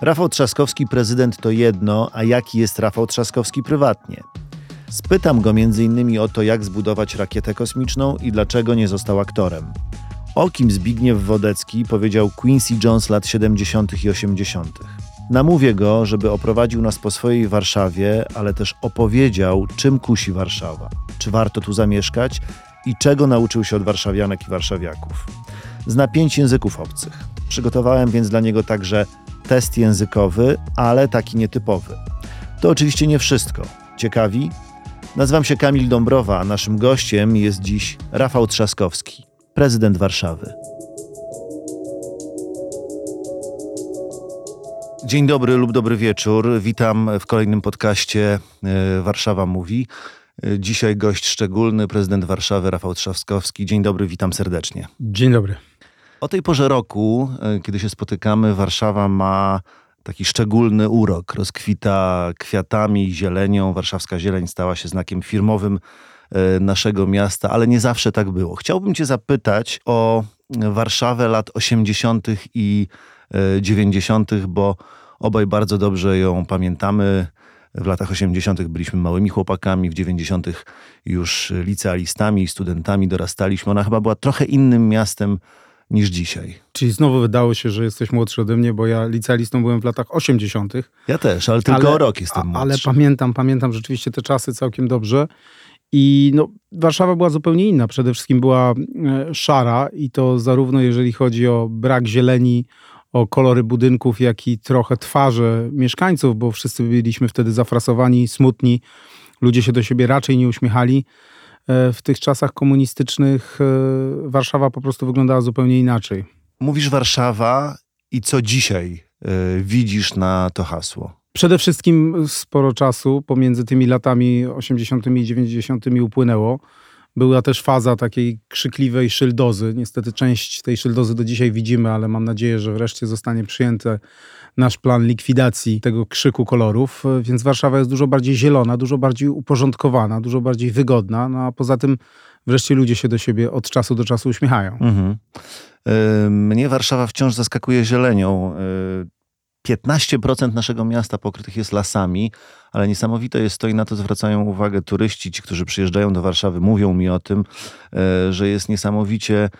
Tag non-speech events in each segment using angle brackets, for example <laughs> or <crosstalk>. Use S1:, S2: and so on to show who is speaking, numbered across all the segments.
S1: Rafał Trzaskowski prezydent to jedno, a jaki jest Rafał Trzaskowski prywatnie? Spytam go m.in. o to, jak zbudować rakietę kosmiczną i dlaczego nie został aktorem. O kim Zbigniew Wodecki powiedział Quincy Jones lat 70. i 80. Namówię go, żeby oprowadził nas po swojej Warszawie, ale też opowiedział, czym kusi Warszawa, czy warto tu zamieszkać i czego nauczył się od warszawianek i warszawiaków. Zna pięć języków obcych. Przygotowałem więc dla niego także test językowy, ale taki nietypowy. To oczywiście nie wszystko. Ciekawi? Nazywam się Kamil Dąbrowa, a naszym gościem jest dziś Rafał Trzaskowski, prezydent Warszawy. Dzień dobry lub dobry wieczór. Witam w kolejnym podcaście e, Warszawa Mówi. E, dzisiaj gość szczególny, prezydent Warszawy Rafał Trzaskowski. Dzień dobry, witam serdecznie.
S2: Dzień dobry.
S1: O tej porze roku, e, kiedy się spotykamy, Warszawa ma taki szczególny urok. Rozkwita kwiatami, zielenią. Warszawska zieleń stała się znakiem firmowym e, naszego miasta, ale nie zawsze tak było. Chciałbym Cię zapytać o Warszawę lat 80. i 90., e, bo obaj bardzo dobrze ją pamiętamy. W latach 80. byliśmy małymi chłopakami, w 90. już licealistami i studentami dorastaliśmy. Ona chyba była trochę innym miastem niż dzisiaj.
S2: Czyli znowu wydało się, że jesteś młodszy ode mnie, bo ja licealistą byłem w latach 80.
S1: Ja też, ale tylko ale, o rok jestem młodszy.
S2: Ale pamiętam, pamiętam rzeczywiście te czasy całkiem dobrze. I no, Warszawa była zupełnie inna. Przede wszystkim była e, szara i to zarówno jeżeli chodzi o brak zieleni, o kolory budynków, jak i trochę twarze mieszkańców, bo wszyscy byliśmy wtedy zafrasowani, smutni. Ludzie się do siebie raczej nie uśmiechali. E, w tych czasach komunistycznych e, Warszawa po prostu wyglądała zupełnie inaczej.
S1: Mówisz Warszawa i co dzisiaj e, widzisz na to hasło?
S2: Przede wszystkim sporo czasu pomiędzy tymi latami 80. i 90. upłynęło. Była też faza takiej krzykliwej szyldozy. Niestety część tej szyldozy do dzisiaj widzimy, ale mam nadzieję, że wreszcie zostanie przyjęte nasz plan likwidacji tego krzyku kolorów, więc Warszawa jest dużo bardziej zielona, dużo bardziej uporządkowana, dużo bardziej wygodna, no a poza tym wreszcie ludzie się do siebie od czasu do czasu uśmiechają. Mhm.
S1: E, mnie Warszawa wciąż zaskakuje zielenią. 15% e, naszego miasta pokrytych jest lasami, ale niesamowite jest to i na to zwracają uwagę turyści, ci, którzy przyjeżdżają do Warszawy, mówią mi o tym, e, że jest niesamowicie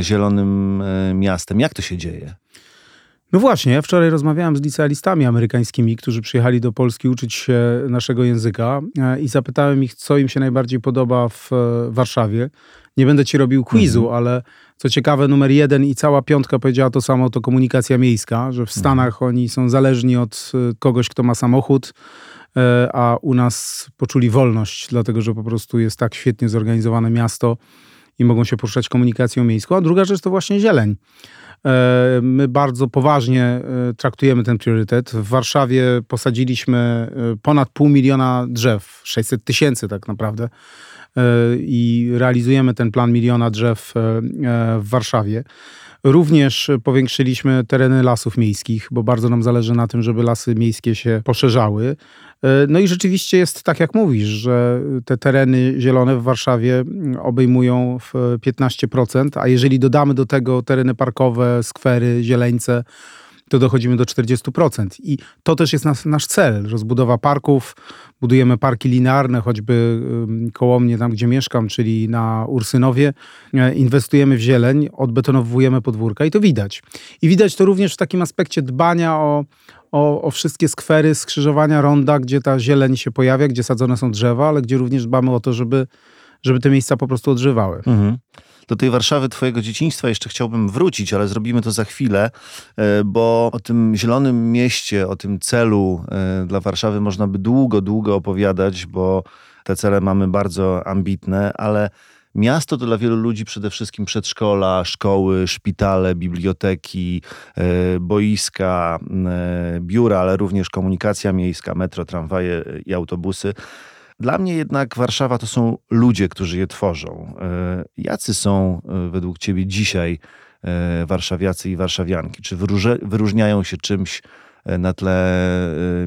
S1: zielonym miastem. Jak to się dzieje?
S2: No właśnie, ja wczoraj rozmawiałem z licealistami amerykańskimi, którzy przyjechali do Polski uczyć się naszego języka e, i zapytałem ich, co im się najbardziej podoba w e, Warszawie. Nie będę ci robił quizu, mhm. ale co ciekawe, numer jeden i cała piątka powiedziała to samo, to komunikacja miejska, że w mhm. Stanach oni są zależni od e, kogoś, kto ma samochód, a u nas poczuli wolność, dlatego że po prostu jest tak świetnie zorganizowane miasto i mogą się poruszać komunikacją miejską. A druga rzecz to właśnie zieleń. E, my bardzo poważnie e, traktujemy ten priorytet. W Warszawie posadziliśmy ponad pół miliona drzew, 600 tysięcy tak naprawdę. I realizujemy ten plan miliona drzew w Warszawie. Również powiększyliśmy tereny lasów miejskich, bo bardzo nam zależy na tym, żeby lasy miejskie się poszerzały. No i rzeczywiście jest tak, jak mówisz, że te tereny zielone w Warszawie obejmują 15%, a jeżeli dodamy do tego tereny parkowe, skwery, zieleńce, to dochodzimy do 40%. I to też jest nas, nasz cel. Rozbudowa parków, budujemy parki linearne, choćby koło mnie, tam gdzie mieszkam, czyli na Ursynowie. E, inwestujemy w zieleń, odbetonowujemy podwórka i to widać. I widać to również w takim aspekcie dbania o, o, o, wszystkie skwery, skrzyżowania ronda, gdzie ta zieleń się pojawia, gdzie sadzone są drzewa, ale gdzie również dbamy o to, żeby, żeby te miejsca po prostu odżywały. Mhm.
S1: Do tej Warszawy twojego dzieciństwa jeszcze chciałbym wrócić, ale zrobimy to za chwilę, e, bo o tym zielonym mieście, o tym celu e, dla Warszawy można by długo, długo opowiadać, bo te cele mamy bardzo ambitne, ale Miasto to dla wielu ludzi przede wszystkim przedszkola, szkoły, szpitale, biblioteki, e, boiska, biura, ale również komunikacja miejska, metro, tramwaje i autobusy. Dla mnie jednak Warszawa to są ludzie, którzy je tworzą. E, jacy są e, według Ciebie dzisiaj e, warszawiacy i warszawianki? Czy wyróżniają się czymś na tle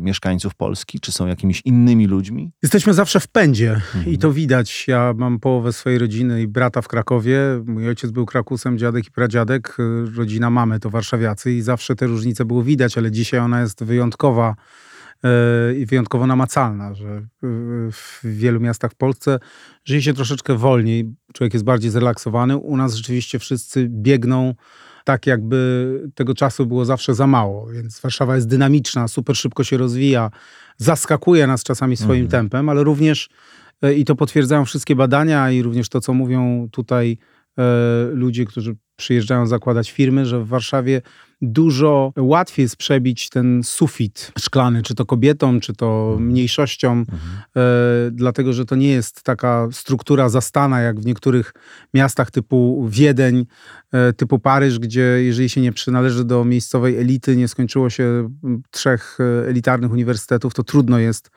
S1: mieszkańców Polski? Czy są jakimiś innymi ludźmi?
S2: Jesteśmy zawsze w pędzie mhm. i to widać. Ja mam połowę swojej rodziny i brata w Krakowie. Mój ojciec był Krakusem, dziadek i pradziadek. Rodzina mamy to warszawiacy i zawsze te różnice było widać, ale dzisiaj ona jest wyjątkowa i wyjątkowo namacalna, że w wielu miastach w Polsce żyje się troszeczkę wolniej, człowiek jest bardziej zrelaksowany. U nas rzeczywiście wszyscy biegną tak, jakby tego czasu było zawsze za mało. Więc Warszawa jest dynamiczna, super szybko się rozwija, zaskakuje nas czasami swoim mhm. tempem, ale również e, i to potwierdzają wszystkie badania i również to, co mówią tutaj e, ludzie, którzy przyjeżdżają zakładać firmy, że w Warszawie dużo łatwiej jest przebić ten sufit szklany, czy to kobietom, czy to mhm. mniejszościom, mhm. e, dlatego że to nie jest taka struktura zastana, jak w niektórych miastach typu Wiedeń, e, typu Paryż, gdzie jeżeli się nie przynależy do miejscowej elity, nie skończyło się trzech e, elitarnych uniwersytetów, to trudno jest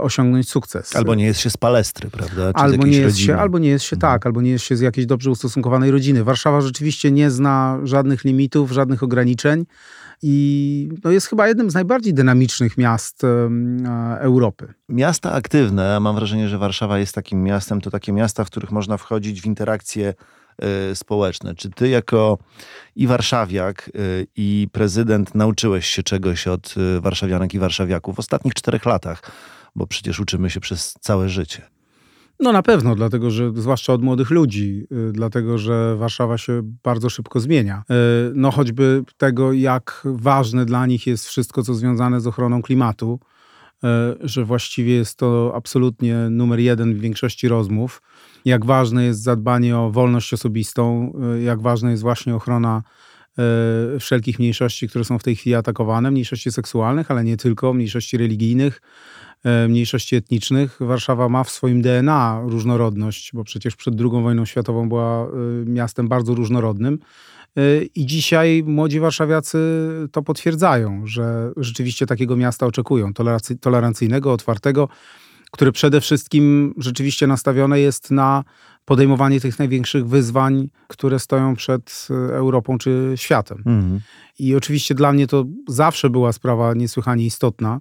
S2: osiągnąć sukces.
S1: Albo nie jest się z palestry, prawda?
S2: Czy albo, nie jest się, albo nie jest się, mhm. tak, albo nie jest się z jakiejś dobrze ustosunkowanej rodziny. Warszawa rzeczywiście nie zna żadnych limitów, żadnych ograniczeń i no jest chyba jednym z najbardziej dynamicznych miast Europy.
S1: Miasta aktywne, mam wrażenie, że Warszawa jest takim miastem, to takie miasta, w których można wchodzić w interakcje e, społeczne. Czy ty jako i warszawiak, e, i prezydent nauczyłeś się czegoś od e, warszawianek i warszawiaków w ostatnich czterech latach? Bo przecież uczymy się przez całe życie.
S2: No na pewno, dlatego że zwłaszcza od młodych ludzi, y, dlatego że Warszawa się bardzo szybko zmienia. Y, no choćby tego, jak ważne dla nich jest wszystko, co związane z ochroną klimatu, y, że właściwie jest to absolutnie numer jeden w większości rozmów. Jak ważne jest zadbanie o wolność osobistą, jak ważna jest właśnie ochrona wszelkich mniejszości, które są w tej chwili atakowane, mniejszości seksualnych, ale nie tylko, mniejszości religijnych, mniejszości etnicznych. Warszawa ma w swoim DNA różnorodność, bo przecież przed II wojną światową była e, miastem bardzo różnorodnym. E, I dzisiaj młodzi warszawiacy to potwierdzają, że rzeczywiście takiego miasta oczekują, tolerancyjnego, otwartego, które przede wszystkim rzeczywiście nastawione jest na podejmowanie tych największych wyzwań, które stoją przed Europą czy światem. Mhm. I oczywiście dla mnie to zawsze była sprawa niesłychanie istotna,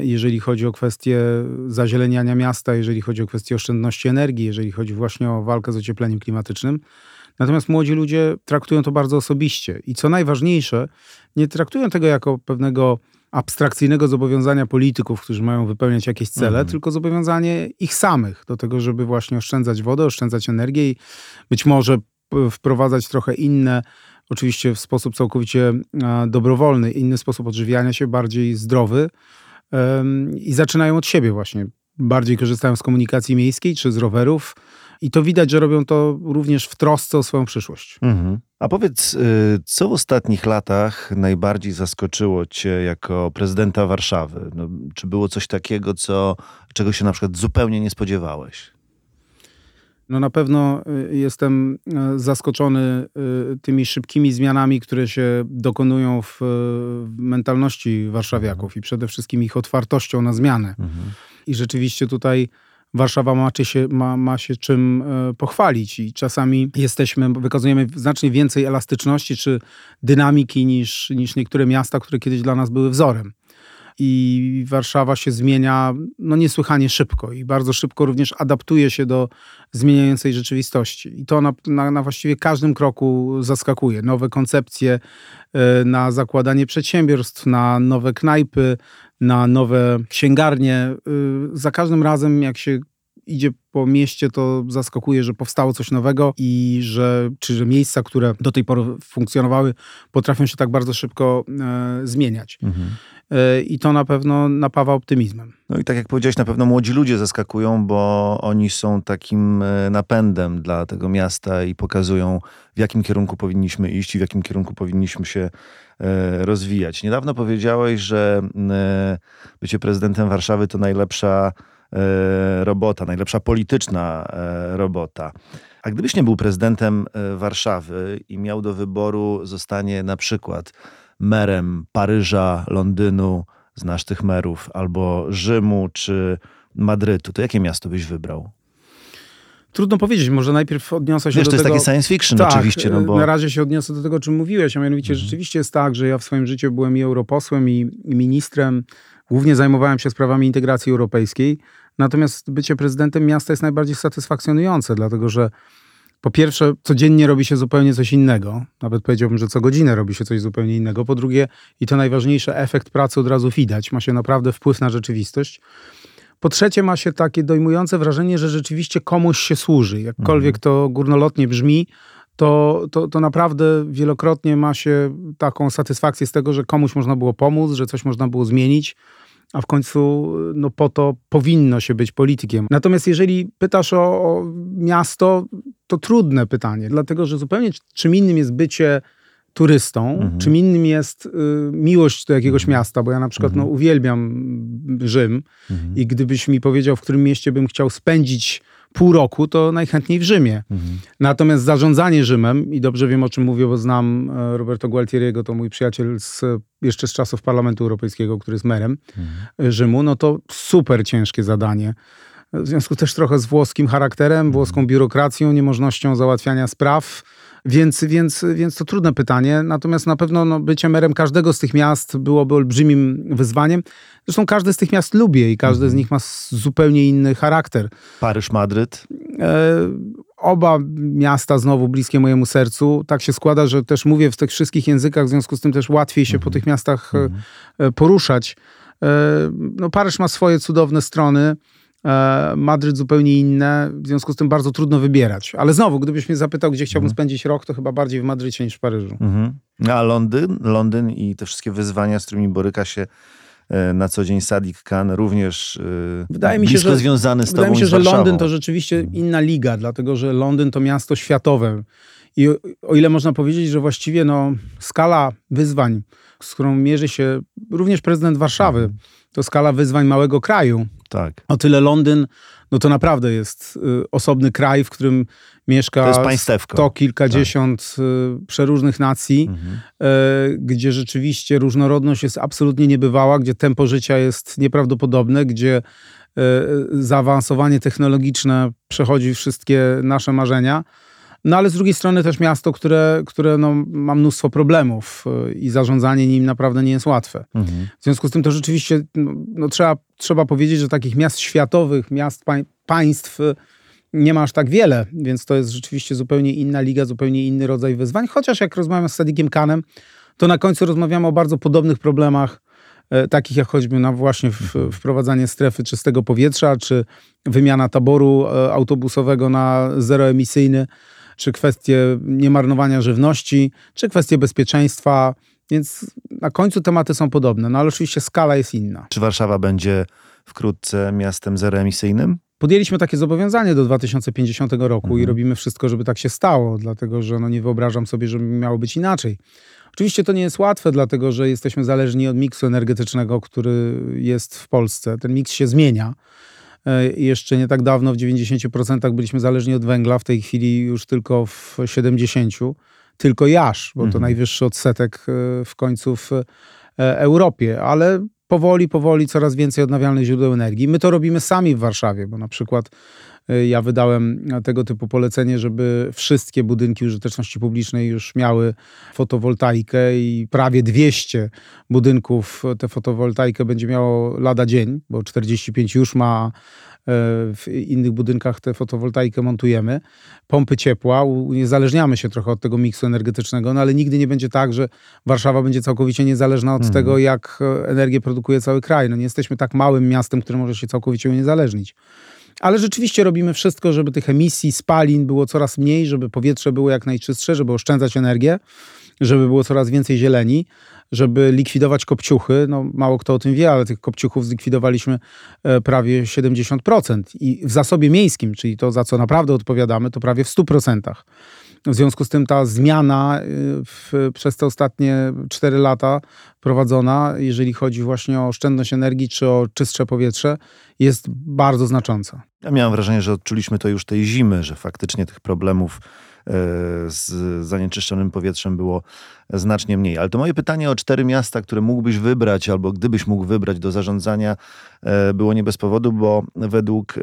S2: jeżeli chodzi o kwestię zazieleniania miasta, jeżeli chodzi o kwestię oszczędności energii, jeżeli chodzi właśnie o walkę z ociepleniem klimatycznym. Natomiast młodzi ludzie traktują to bardzo osobiście i co najważniejsze, nie traktują tego jako pewnego abstrakcyjnego zobowiązania polityków, którzy mają wypełniać jakieś cele, mhm. tylko zobowiązanie ich samych do tego, żeby właśnie oszczędzać wodę, oszczędzać energię i być może wprowadzać trochę inne, oczywiście w sposób całkowicie dobrowolny, inny sposób odżywiania się, bardziej zdrowy, i zaczynają od siebie właśnie. Bardziej korzystają z komunikacji miejskiej czy z rowerów. I to widać, że robią to również w trosce o swoją przyszłość. Mhm.
S1: A powiedz, y, co w ostatnich latach najbardziej zaskoczyło Cię jako prezydenta Warszawy? No, czy było coś takiego, co, czego się na przykład zupełnie nie spodziewałeś?
S2: No na pewno y, jestem y, zaskoczony y, tymi szybkimi zmianami, które się dokonują w, mentalności warszawiaków i przede wszystkim ich otwartością na zmianę. Mhm. I rzeczywiście tutaj Warszawa ma się, ma, ma się czym pochwalić i czasami jesteśmy, wykazujemy znacznie więcej elastyczności czy dynamiki niż, niż niektóre miasta, które kiedyś dla nas były wzorem i Warszawa się zmienia no, niesłychanie szybko i bardzo szybko również adaptuje się do zmieniającej rzeczywistości. I to na, na, na właściwie każdym kroku zaskakuje. Nowe koncepcje e, na zakładanie przedsiębiorstw, na nowe knajpy, na nowe księgarnie. E, za każdym razem, jak się idzie po mieście, to zaskakuje, że powstało coś nowego i że, czy że miejsca, które do tej pory funkcjonowały, potrafią się tak bardzo szybko e, zmieniać. Mhm. E, I to na pewno napawa optymizmem.
S1: No i tak jak powiedziałeś, na pewno młodzi ludzie zaskakują, bo oni są takim e, napędem dla tego miasta i pokazują, w jakim kierunku powinniśmy iść i w jakim kierunku powinniśmy się e, rozwijać. Niedawno powiedziałeś, że bycie prezydentem Warszawy to najlepsza robota, najlepsza polityczna robota. A gdybyś nie był prezydentem Warszawy i miał do wyboru zostanie na przykład merem Paryża, Londynu, znasz tych merów, albo Rzymu czy Madrytu, to jakie miasto byś wybrał?
S2: Trudno powiedzieć, może najpierw odniosę się
S1: Wiesz,
S2: do
S1: to
S2: tego...
S1: jest takie science fiction
S2: tak,
S1: oczywiście. No bo...
S2: Na razie się odniosę do tego, o czym mówiłeś, a mianowicie mhm. rzeczywiście jest tak, że ja w swoim życiu byłem i europosłem, i, i ministrem. Głównie zajmowałem się sprawami integracji europejskiej. Natomiast bycie prezydentem miasta jest najbardziej satysfakcjonujące, dlatego że po pierwsze, codziennie robi się zupełnie coś innego. Nawet powiedziałbym, że co godzinę robi się coś zupełnie innego. Po drugie, i to najważniejsze, efekt pracy od razu widać. Ma się naprawdę wpływ na rzeczywistość. Po trzecie, ma się takie dojmujące wrażenie, że rzeczywiście komuś się służy. Jakkolwiek mhm. to górnolotnie brzmi, to, to, to naprawdę wielokrotnie ma się taką satysfakcję z tego, że komuś można było pomóc, że coś można było zmienić a w końcu no, po to powinno się być politykiem. Natomiast jeżeli pytasz o, o miasto, to trudne pytanie, dlatego że zupełnie czym innym jest bycie turystą, mhm. czym innym jest y, miłość do jakiegoś mhm. miasta, bo ja na przykład no, mhm. no, uwielbiam Rzym mhm. i gdybyś mi powiedział, w którym mieście bym chciał spędzić pół roku, to najchętniej w Rzymie. Mhm. Natomiast zarządzanie Rzymem, i dobrze wiem o czym mówię, bo znam e, Roberto Gualtieriego, to mój przyjaciel z, jeszcze z czasów Parlamentu Europejskiego, który jest merem mhm. Rzymu, no to super ciężkie zadanie. W związku też trochę z włoskim charakterem, mhm. włoską biurokracją, niemożnością załatwiania spraw. Więc, więc, więc to trudne pytanie. Natomiast na pewno no, bycie merem każdego z tych miast byłoby olbrzymim wyzwaniem. Zresztą każde z tych miast lubię i każde z mhm. nich ma zupełnie inny charakter.
S1: Paryż, Madryt?
S2: E, oba miasta znowu bliskie mojemu sercu. Tak się składa, że też mówię w tych wszystkich językach, w związku z tym też łatwiej się po mhm. tych miastach e, poruszać. E, no, Paryż ma swoje cudowne strony. E, Madryt zupełnie inne, w związku z tym bardzo trudno wybierać. Ale znowu, gdybyś mnie zapytał, gdzie chciałbym mhm. spędzić rok, to chyba bardziej w Madrycie niż w Paryżu. Mhm.
S1: A Londyn? Londyn i te wszystkie wyzwania, z którymi boryka się e, na co dzień Sadik Khan, również e, wydaje mi się, że, związany z
S2: Wydaje
S1: mi
S2: się, że Londyn to rzeczywiście mhm. inna liga, dlatego że Londyn to miasto światowe. I o, o ile można powiedzieć, że właściwie no, skala wyzwań, z którą mierzy się również prezydent Warszawy, to skala wyzwań małego kraju.
S1: Tak.
S2: O tyle Londyn, no to naprawdę jest y, osobny kraj, w którym mieszka
S1: to jest
S2: sto kilkadziesiąt tak. y, przeróżnych nacji, mhm. y, gdzie rzeczywiście różnorodność jest absolutnie niebywała, gdzie tempo życia jest nieprawdopodobne, gdzie zaawansowanie technologiczne przechodzi wszystkie nasze marzenia. No ale z drugiej strony też miasto, które, które no, ma mnóstwo problemów i zarządzanie nim naprawdę nie jest łatwe. Mhm. W związku z tym to rzeczywiście no, no, trzeba, trzeba powiedzieć, że takich miast światowych, miast państw y, nie ma aż tak wiele, więc to jest rzeczywiście zupełnie inna liga, zupełnie inny rodzaj wyzwań. Chociaż jak rozmawiam z Sadikiem Kanem, to na końcu rozmawiamy o bardzo podobnych problemach, y, takich jak choćby na właśnie w, wprowadzanie strefy czystego powietrza, czy wymiana taboru autobusowego na zeroemisyjny czy kwestie niemarnowania żywności, czy kwestie bezpieczeństwa, więc na końcu tematy są podobne, no ale oczywiście skala jest inna.
S1: Czy Warszawa będzie wkrótce miastem zeroemisyjnym?
S2: Podjęliśmy takie zobowiązanie do 2050 roku mhm. i robimy wszystko, żeby tak się stało, dlatego że no nie wyobrażam sobie, żeby miało być inaczej. Oczywiście to nie jest łatwe, dlatego że jesteśmy zależni od miksu energetycznego, który jest w Polsce. Ten miks się zmienia. E, jeszcze nie tak dawno w 90% byliśmy zależni od węgla, w tej chwili już tylko w 70%. Tylko jasz, bo to mhm. najwyższy odsetek e, w końcu w e, Europie, ale powoli, powoli coraz więcej odnawialnych źródeł energii. My to robimy sami w Warszawie, bo na przykład ja wydałem tego typu polecenie, żeby wszystkie budynki użyteczności publicznej już miały fotowoltaikę i prawie 200 budynków tę fotowoltaikę będzie miało lada dzień, bo 45 już ma e, w innych budynkach tę fotowoltaikę montujemy. Pompy ciepła, uniezależniamy się trochę od tego miksu energetycznego, no ale nigdy nie będzie tak, że Warszawa będzie całkowicie niezależna od mhm. tego, jak energię produkuje cały kraj. No nie jesteśmy tak małym miastem, które może się całkowicie uniezależnić. Ale rzeczywiście robimy wszystko, żeby tych emisji spalin było coraz mniej, żeby powietrze było jak najczystsze, żeby oszczędzać energię, żeby było coraz więcej zieleni, żeby likwidować kopciuchy. No, mało kto o tym wie, ale tych kopciuchów zlikwidowaliśmy e, prawie 70%. I w zasobie miejskim, czyli to, za co naprawdę odpowiadamy, to prawie w 100%. W związku z tym ta zmiana y, w, przez te ostatnie 4 lata prowadzona, jeżeli chodzi właśnie o oszczędność energii czy o czystsze powietrze, jest bardzo znacząca.
S1: Ja miałem wrażenie, że odczuliśmy to już tej zimy, że faktycznie tych problemów z zanieczyszczonym powietrzem było znacznie mniej. Ale to moje pytanie o cztery miasta, które mógłbyś wybrać, albo gdybyś mógł wybrać do zarządzania, e, było nie bez powodu, bo według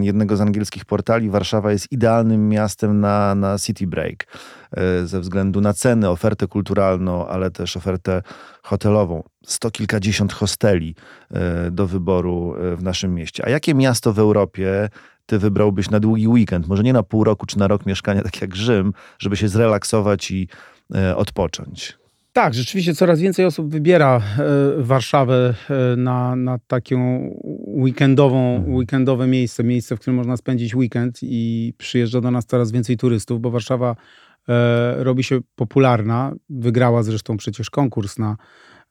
S1: jednego z angielskich portali Warszawa jest idealnym miastem na, na city break. E, ze względu na ceny, ofertę kulturalną, ale też ofertę hotelową. Sto kilkadziesiąt hosteli e, do wyboru w naszym mieście. A jakie miasto w Europie ty wybrałbyś na długi weekend? Może nie na pół roku czy na rok mieszkania, tak jak Rzym, żeby się zrelaksować i E, odpocząć.
S2: Tak, rzeczywiście coraz więcej osób wybiera e, Warszawę e, na, na takie weekendową, mhm. weekendowe miejsce, miejsce, w którym można spędzić weekend i przyjeżdża do nas coraz więcej turystów, bo Warszawa robi się popularna. Wygrała zresztą przecież konkurs na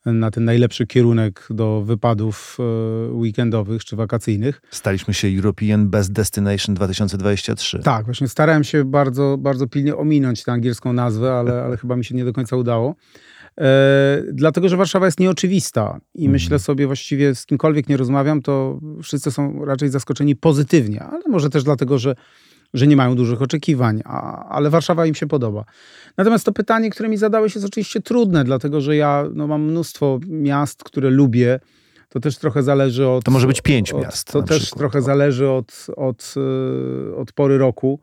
S2: na ten najlepszy kierunek do wypadów e, weekendowych czy wakacyjnych.
S1: Staliśmy się European Best Destination 2023.
S2: Tak, właśnie starałem się bardzo, bardzo pilnie ominąć tę angielską nazwę, ale, ale chyba mi się nie do końca udało. E, dlatego, że Warszawa jest nieoczywista i mm. myślę sobie właściwie z kimkolwiek nie rozmawiam, to wszyscy są raczej zaskoczeni pozytywnie, ale może też dlatego, że że nie mają dużych oczekiwań, a, ale Warszawa im się podoba. Natomiast to pytanie, które mi zadałeś, jest oczywiście trudne, dlatego że ja no, mam mnóstwo miast, które lubię. To też trochę zależy od.
S1: To może być pięć
S2: od,
S1: miast.
S2: To też przykład. trochę zależy od, od, e, od pory roku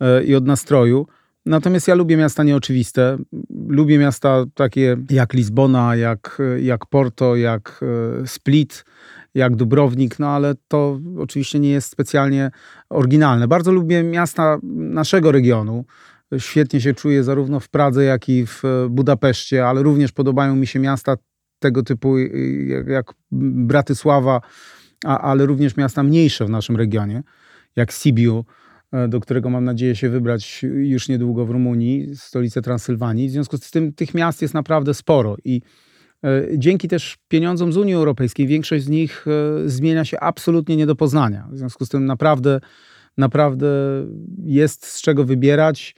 S2: e, i od nastroju. Natomiast ja lubię miasta nieoczywiste. Lubię miasta takie jak Lizbona, jak, jak Porto, jak e, Split, jak Dubrownik, no ale to oczywiście nie jest specjalnie oryginalne. Bardzo lubię miasta naszego regionu. Świetnie się czuję zarówno w Pradze, jak i w Budapeszcie, ale również podobają mi się miasta tego typu jak, jak Bratysława, a, ale również miasta mniejsze w naszym regionie, jak Sibiu, e, do którego mam nadzieję się wybrać już niedługo w Rumunii, stolicę Transylwanii. W związku z tym tych miast jest naprawdę sporo i E, dzięki też pieniądzom z Unii Europejskiej większość z nich e, zmienia się absolutnie nie do poznania. W związku z tym naprawdę, naprawdę jest z czego wybierać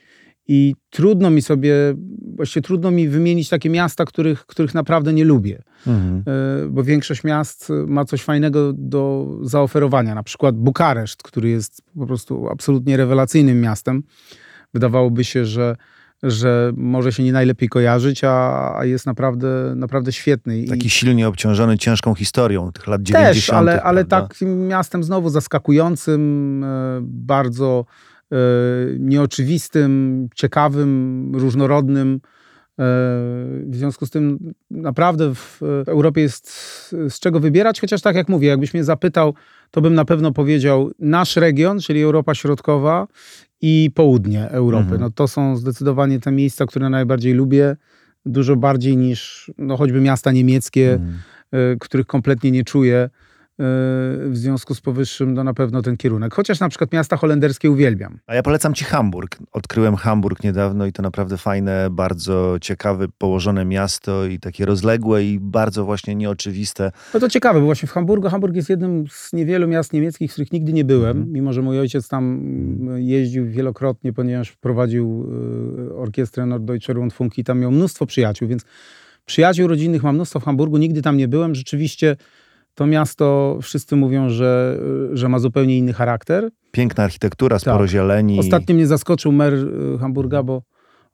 S2: i trudno mi sobie, właściwie trudno mi wymienić takie miasta, których, których naprawdę nie lubię. Mhm. E, bo większość miast ma coś fajnego do zaoferowania. Na przykład Bukareszt, który jest po prostu absolutnie rewelacyjnym miastem. Wydawałoby się, że że może się nie najlepiej kojarzyć, a, a jest naprawdę, naprawdę świetny.
S1: Taki I... silnie obciążony ciężką historią tych lat 90.
S2: Też, ale, ale takim miastem znowu zaskakującym, e, bardzo e, nieoczywistym, ciekawym, różnorodnym. E, w związku z tym naprawdę w Europie jest z czego wybierać, chociaż tak jak mówię, jakbyś mnie zapytał, to bym na pewno powiedział nasz region, czyli Europa Środkowa i południe Europy. Mhm. No to są zdecydowanie te miejsca, które najbardziej lubię, dużo bardziej niż no choćby miasta niemieckie, mhm. y, których kompletnie nie czuję. W związku z powyższym no na pewno ten kierunek. Chociaż na przykład miasta holenderskie uwielbiam.
S1: A ja polecam Ci Hamburg. Odkryłem Hamburg niedawno i to naprawdę fajne, bardzo ciekawe, położone miasto i takie rozległe i bardzo właśnie nieoczywiste.
S2: No to ciekawe, bo właśnie w Hamburgu, Hamburg jest jednym z niewielu miast niemieckich, w których nigdy nie byłem, mm. mimo że mój ojciec tam mm, jeździł wielokrotnie, ponieważ prowadził y, orkiestrę Norddeutsche Rundfunk i tam miał mnóstwo przyjaciół, więc przyjaciół rodzinnych mam mnóstwo w Hamburgu, nigdy tam nie byłem. Rzeczywiście to miasto wszyscy mówią, że, że ma zupełnie inny charakter.
S1: Piękna architektura, sporo tak. zieleni.
S2: Ostatnio mnie zaskoczył mer y, Hamburga, bo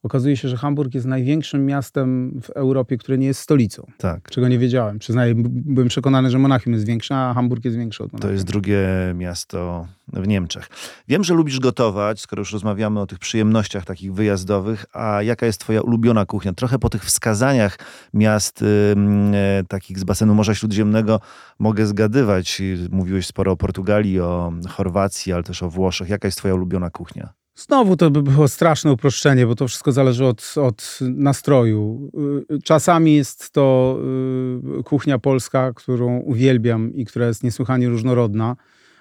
S2: Okazuje się, że Hamburg jest największym miastem w Europie, które nie jest stolicą. Tak. Czego nie wiedziałem. Przyznaję, byłem przekonany, że Monachium jest większe, a Hamburg jest większy od Monachium.
S1: To jest drugie miasto w Niemczech. Wiem, że lubisz gotować, skoro już rozmawiamy o tych przyjemnościach takich wyjazdowych, a jaka jest twoja ulubiona kuchnia? Trochę po tych wskazaniach miast y, y, takich z basenu Morza Śródziemnego mogę zgadywać. Mówiłeś sporo o Portugalii, o Chorwacji, ale też o Włoszech. Jaka jest twoja ulubiona kuchnia?
S2: Znowu to by było straszne uproszczenie, bo to wszystko zależy od, od nastroju. Y, czasami jest to y, kuchnia polska, którą uwielbiam i która jest niesłychanie różnorodna.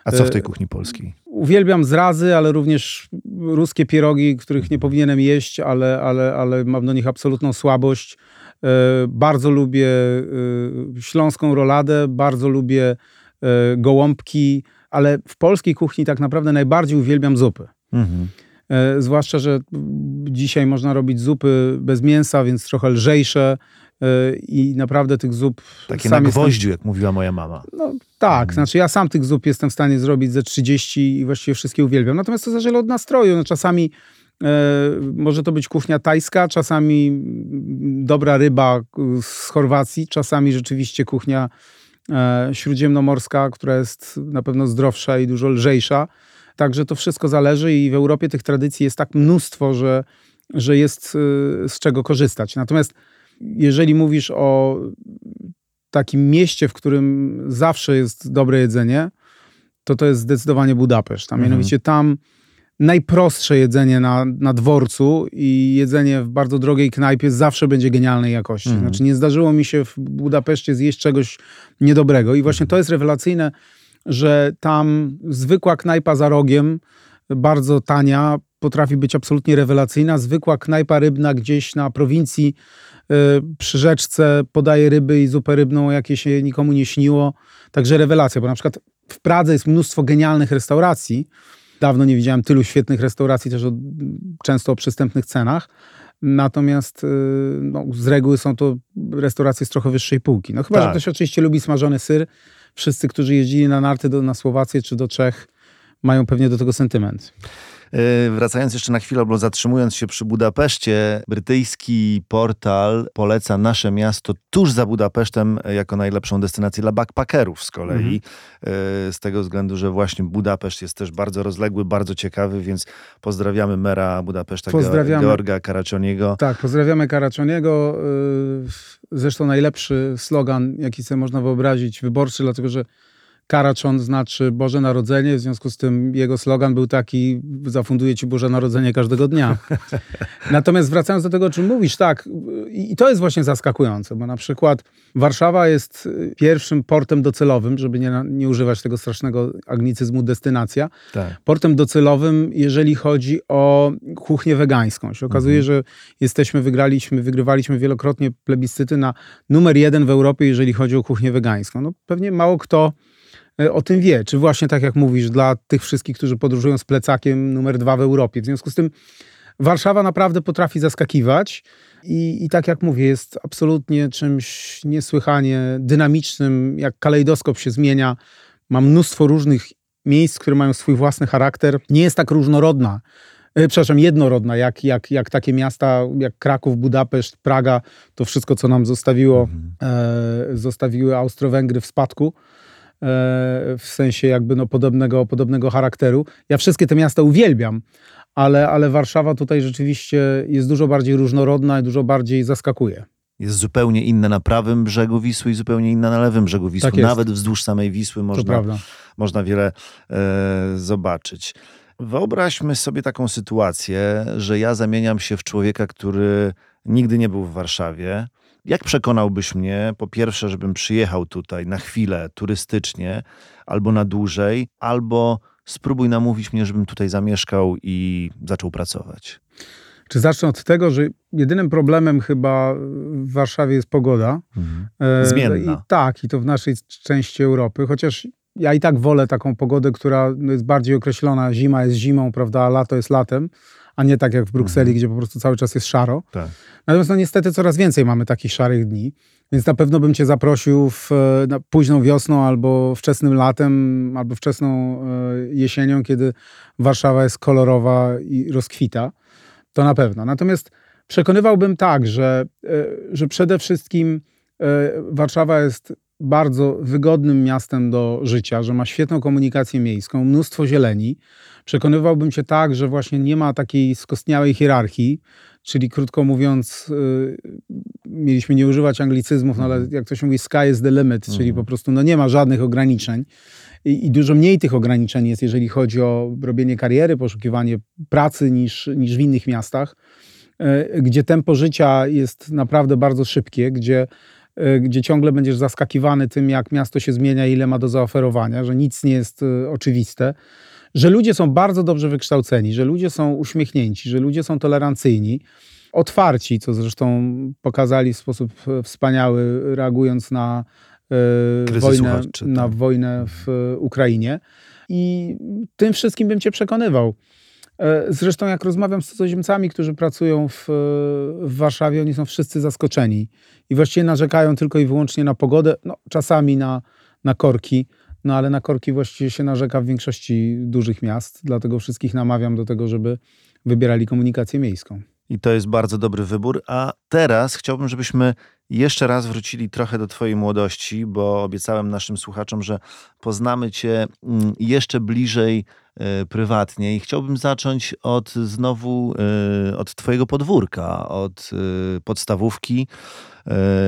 S1: A co w tej y, kuchni polskiej?
S2: Uwielbiam zrazy, ale również ruskie pierogi, których nie powinienem jeść, ale, ale, ale mam do nich absolutną słabość. Bardzo lubię śląską roladę, bardzo lubię gołąbki, ale w polskiej kuchni tak naprawdę najbardziej uwielbiam zupy. Mhm. E, zwłaszcza, że dzisiaj można robić zupy bez mięsa, więc trochę lżejsze e, i naprawdę tych zup...
S1: Takie na gwoździu, jestem... jak mówiła moja mama.
S2: No tak, mhm. znaczy ja sam tych zup jestem w stanie zrobić ze 30 i właściwie wszystkie uwielbiam. Natomiast to zależy od nastroju. No, czasami może to być kuchnia tajska, czasami dobra ryba z Chorwacji, czasami rzeczywiście kuchnia śródziemnomorska, która jest na pewno zdrowsza i dużo lżejsza. Także to wszystko zależy i w Europie tych tradycji jest tak mnóstwo, że, że jest z czego korzystać. Natomiast jeżeli mówisz o takim mieście, w którym zawsze jest dobre jedzenie, to to jest zdecydowanie Budapeszt. Tam, mhm. Mianowicie tam najprostsze jedzenie na, na dworcu i jedzenie w bardzo drogiej knajpie zawsze będzie genialnej jakości. Mhm. Znaczy nie zdarzyło mi się w Budapeszcie zjeść czegoś niedobrego i właśnie to jest rewelacyjne, że tam zwykła knajpa za rogiem, bardzo tania, potrafi być absolutnie rewelacyjna. Zwykła knajpa rybna gdzieś na prowincji Y, przy rzeczce podaje ryby i zupę rybną, jakie się nikomu nie śniło. Także rewelacja, bo na przykład w Pradze jest mnóstwo genialnych restauracji. Dawno nie widziałem tylu świetnych restauracji, też o, często o przystępnych cenach. Natomiast y, no, z reguły są to restauracje z trochę wyższej półki. No chyba, tak. że ktoś oczywiście lubi smażony syr. Wszyscy, którzy jeździli na narty do, na Słowację czy do Czech, mają pewnie do tego sentyment.
S1: E, wracając jeszcze na chwilę, bo zatrzymując się przy Budapeszcie, brytyjski portal poleca nasze miasto tuż za Budapesztem jako najlepszą destynację dla backpackerów z kolei. Mhm. E, z tego względu, że właśnie Budapeszt jest też bardzo rozległy, bardzo ciekawy, więc pozdrawiamy mera Budapeszta, pozdrawiamy. Georga Karaczoniego.
S2: Tak, pozdrawiamy Karaczoniego. E, zresztą najlepszy slogan, jaki sobie można wyobrazić, wyborczy, dlatego że Karaczon znaczy Boże Narodzenie, w związku z tym jego slogan był taki, zafunduję Ci Boże Narodzenie każdego dnia. <laughs> Natomiast wracając do tego, o czym mówisz, tak, i to jest właśnie zaskakujące, bo na przykład Warszawa jest pierwszym portem docelowym, żeby nie, nie używać tego strasznego agnicyzmu destynacja, tak. portem docelowym, jeżeli chodzi o kuchnię wegańską. Się okazuje, mhm. że jesteśmy, wygraliśmy, wygrywaliśmy wielokrotnie plebiscyty na numer jeden w Europie, jeżeli chodzi o kuchnię wegańską. No pewnie mało kto o tym wie. Czy właśnie tak jak mówisz, dla tych wszystkich, którzy podróżują z plecakiem numer dwa w Europie. W związku z tym Warszawa naprawdę potrafi zaskakiwać i, i tak jak mówię, jest absolutnie czymś niesłychanie dynamicznym, jak kalejdoskop się zmienia. Ma mnóstwo różnych miejsc, które mają swój własny charakter. Nie jest tak różnorodna, e, przepraszam, jednorodna, jak, jak, jak takie miasta jak Kraków, Budapeszt, Praga, to wszystko, co nam zostawiło, mhm. e, zostawiły Austro-Węgry w spadku. E, w sensie jakby no podobnego, podobnego charakteru. Ja wszystkie te miasta uwielbiam, ale, ale Warszawa tutaj rzeczywiście jest dużo bardziej różnorodna i dużo bardziej zaskakuje.
S1: Jest zupełnie inna na prawym brzegu Wisły i zupełnie inna na lewym brzegu Wisły. Tak Nawet wzdłuż samej Wisły można, można wiele e, zobaczyć. Wyobraźmy sobie taką sytuację, że ja zamieniam się w człowieka, który nigdy nie był w Warszawie, jak przekonałbyś mnie, po pierwsze, żebym przyjechał tutaj na chwilę turystycznie, albo na dłużej, albo spróbuj namówić mnie, żebym tutaj zamieszkał i zaczął pracować?
S2: Czy zacznę od tego, że jedynym problemem chyba w Warszawie jest pogoda. Mhm.
S1: E, Zmienna.
S2: I, tak, i to w naszej części Europy, chociaż ja i tak wolę taką pogodę, która jest bardziej określona. Zima jest zimą, prawda, a lato jest latem a nie tak jak w Brukseli, mhm. gdzie po prostu cały czas jest szaro. Tak. Natomiast no niestety coraz więcej mamy takich szarych dni, więc na pewno bym cię zaprosił w, na późną wiosną albo wczesnym latem, albo wczesną e, jesienią, kiedy Warszawa jest kolorowa i rozkwita. To na pewno. Natomiast przekonywałbym tak, że, e, że przede wszystkim e, Warszawa jest bardzo wygodnym miastem do życia, że ma świetną komunikację miejską, mnóstwo zieleni. Przekonywałbym się tak, że właśnie nie ma takiej skostniałej hierarchii, czyli krótko mówiąc, yy, mieliśmy nie używać anglicyzmów, no ale mhm. jak to się mówi, sky is the limit, czyli mhm. po prostu no nie ma żadnych ograniczeń. I, I, dużo mniej tych ograniczeń jest, jeżeli chodzi o robienie kariery, poszukiwanie pracy niż, niż w innych miastach, yy, gdzie tempo życia jest naprawdę bardzo szybkie, gdzie Y, gdzie ciągle będziesz zaskakiwany tym, jak miasto się zmienia, ile ma do zaoferowania, że nic nie jest y, oczywiste, że ludzie są bardzo dobrze wykształceni, że ludzie są uśmiechnięci, że ludzie są tolerancyjni, otwarci, co zresztą pokazali w sposób y, wspaniały, reagując na wojnę, na wojnę w Ukrainie. I tym wszystkim bym cię przekonywał. E, zresztą jak rozmawiam z cudzoziemcami, którzy pracują w, w, Warszawie, oni są wszyscy zaskoczeni i właściwie narzekają tylko i wyłącznie na pogodę, no, czasami na, na korki, no ale na korki właściwie się narzeka w większości dużych miast, dlatego wszystkich namawiam do tego, żeby wybierali komunikację miejską.
S1: I to jest bardzo dobry wybór. A teraz chciałbym, żebyśmy jeszcze raz wrócili trochę do Twojej młodości, bo obiecałem naszym słuchaczom, że poznamy Cię mm, jeszcze bliżej e, prywatnie i chciałbym zacząć od znowu e, od Twojego podwórka, od e, podstawówki.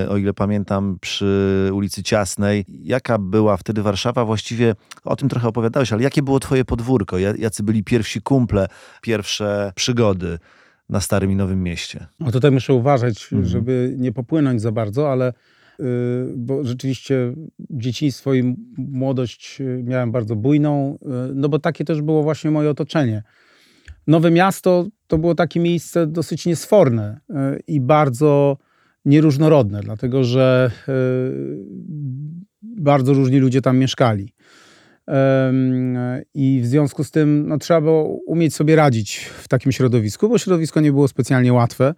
S1: O ile pamiętam, przy ulicy Ciasnej. Jaka była wtedy Warszawa? Właściwie o tym trochę opowiadałeś, ale jakie było Twoje podwórko? Jacy byli pierwsi kumple, pierwsze przygody? Na Starym i Nowym Mieście.
S2: No tutaj muszę uważać, mhm. żeby nie popłynąć za bardzo, ale yy, bo rzeczywiście dzieciństwo i młodość y, miałem bardzo bujną, yy, no bo takie też było właśnie moje otoczenie. Nowe Miasto to było takie miejsce dosyć niesforne yy, i bardzo nieróżnorodne, dlatego że y, bardzo różni ludzie tam mieszkali. I w związku z tym no, trzeba było umieć sobie radzić w takim środowisku, bo środowisko nie było specjalnie łatwe.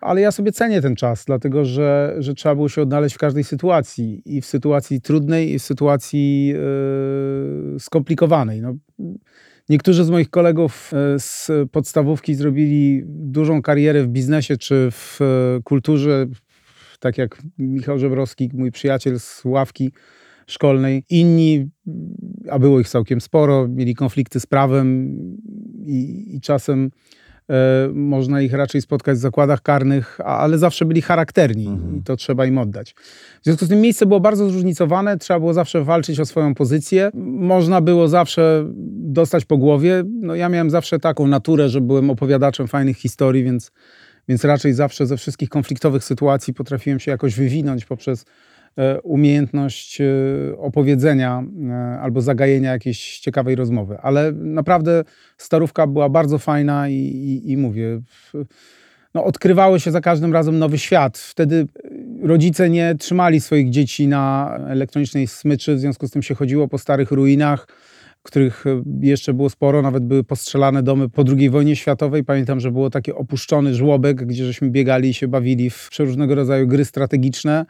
S2: Ale ja sobie cenię ten czas, dlatego że, że trzeba było się odnaleźć w każdej sytuacji i w sytuacji trudnej, i w sytuacji yy, skomplikowanej. No, niektórzy z moich kolegów e, z podstawówki zrobili dużą karierę w biznesie czy w e, kulturze, tak jak Michał Żebrowski, mój przyjaciel z ławki szkolnej. Inni, a było ich całkiem sporo, mieli konflikty z prawem i, i czasem e, można ich raczej spotkać w zakładach karnych, ale zawsze byli charakterni mhm. i to trzeba im oddać. W związku z tym miejsce było bardzo zróżnicowane, trzeba było zawsze walczyć o swoją pozycję. Można było zawsze dostać po głowie. No, ja miałem zawsze taką naturę, że byłem opowiadaczem fajnych historii, więc, więc raczej zawsze ze wszystkich konfliktowych sytuacji potrafiłem się jakoś wywinąć poprzez umiejętność e, opowiedzenia e, albo zagajenia jakiejś ciekawej rozmowy. Ale naprawdę starówka była bardzo fajna i, i, i mówię, no, odkrywały się za każdym razem nowy świat. Wtedy rodzice nie trzymali swoich dzieci na elektronicznej smyczy, w związku z tym się chodziło po starych ruinach których jeszcze było sporo, nawet były postrzelane domy po II wojnie światowej. Pamiętam, że było taki opuszczony żłobek, gdzie żeśmy biegali i się bawili w różnego rodzaju gry strategiczne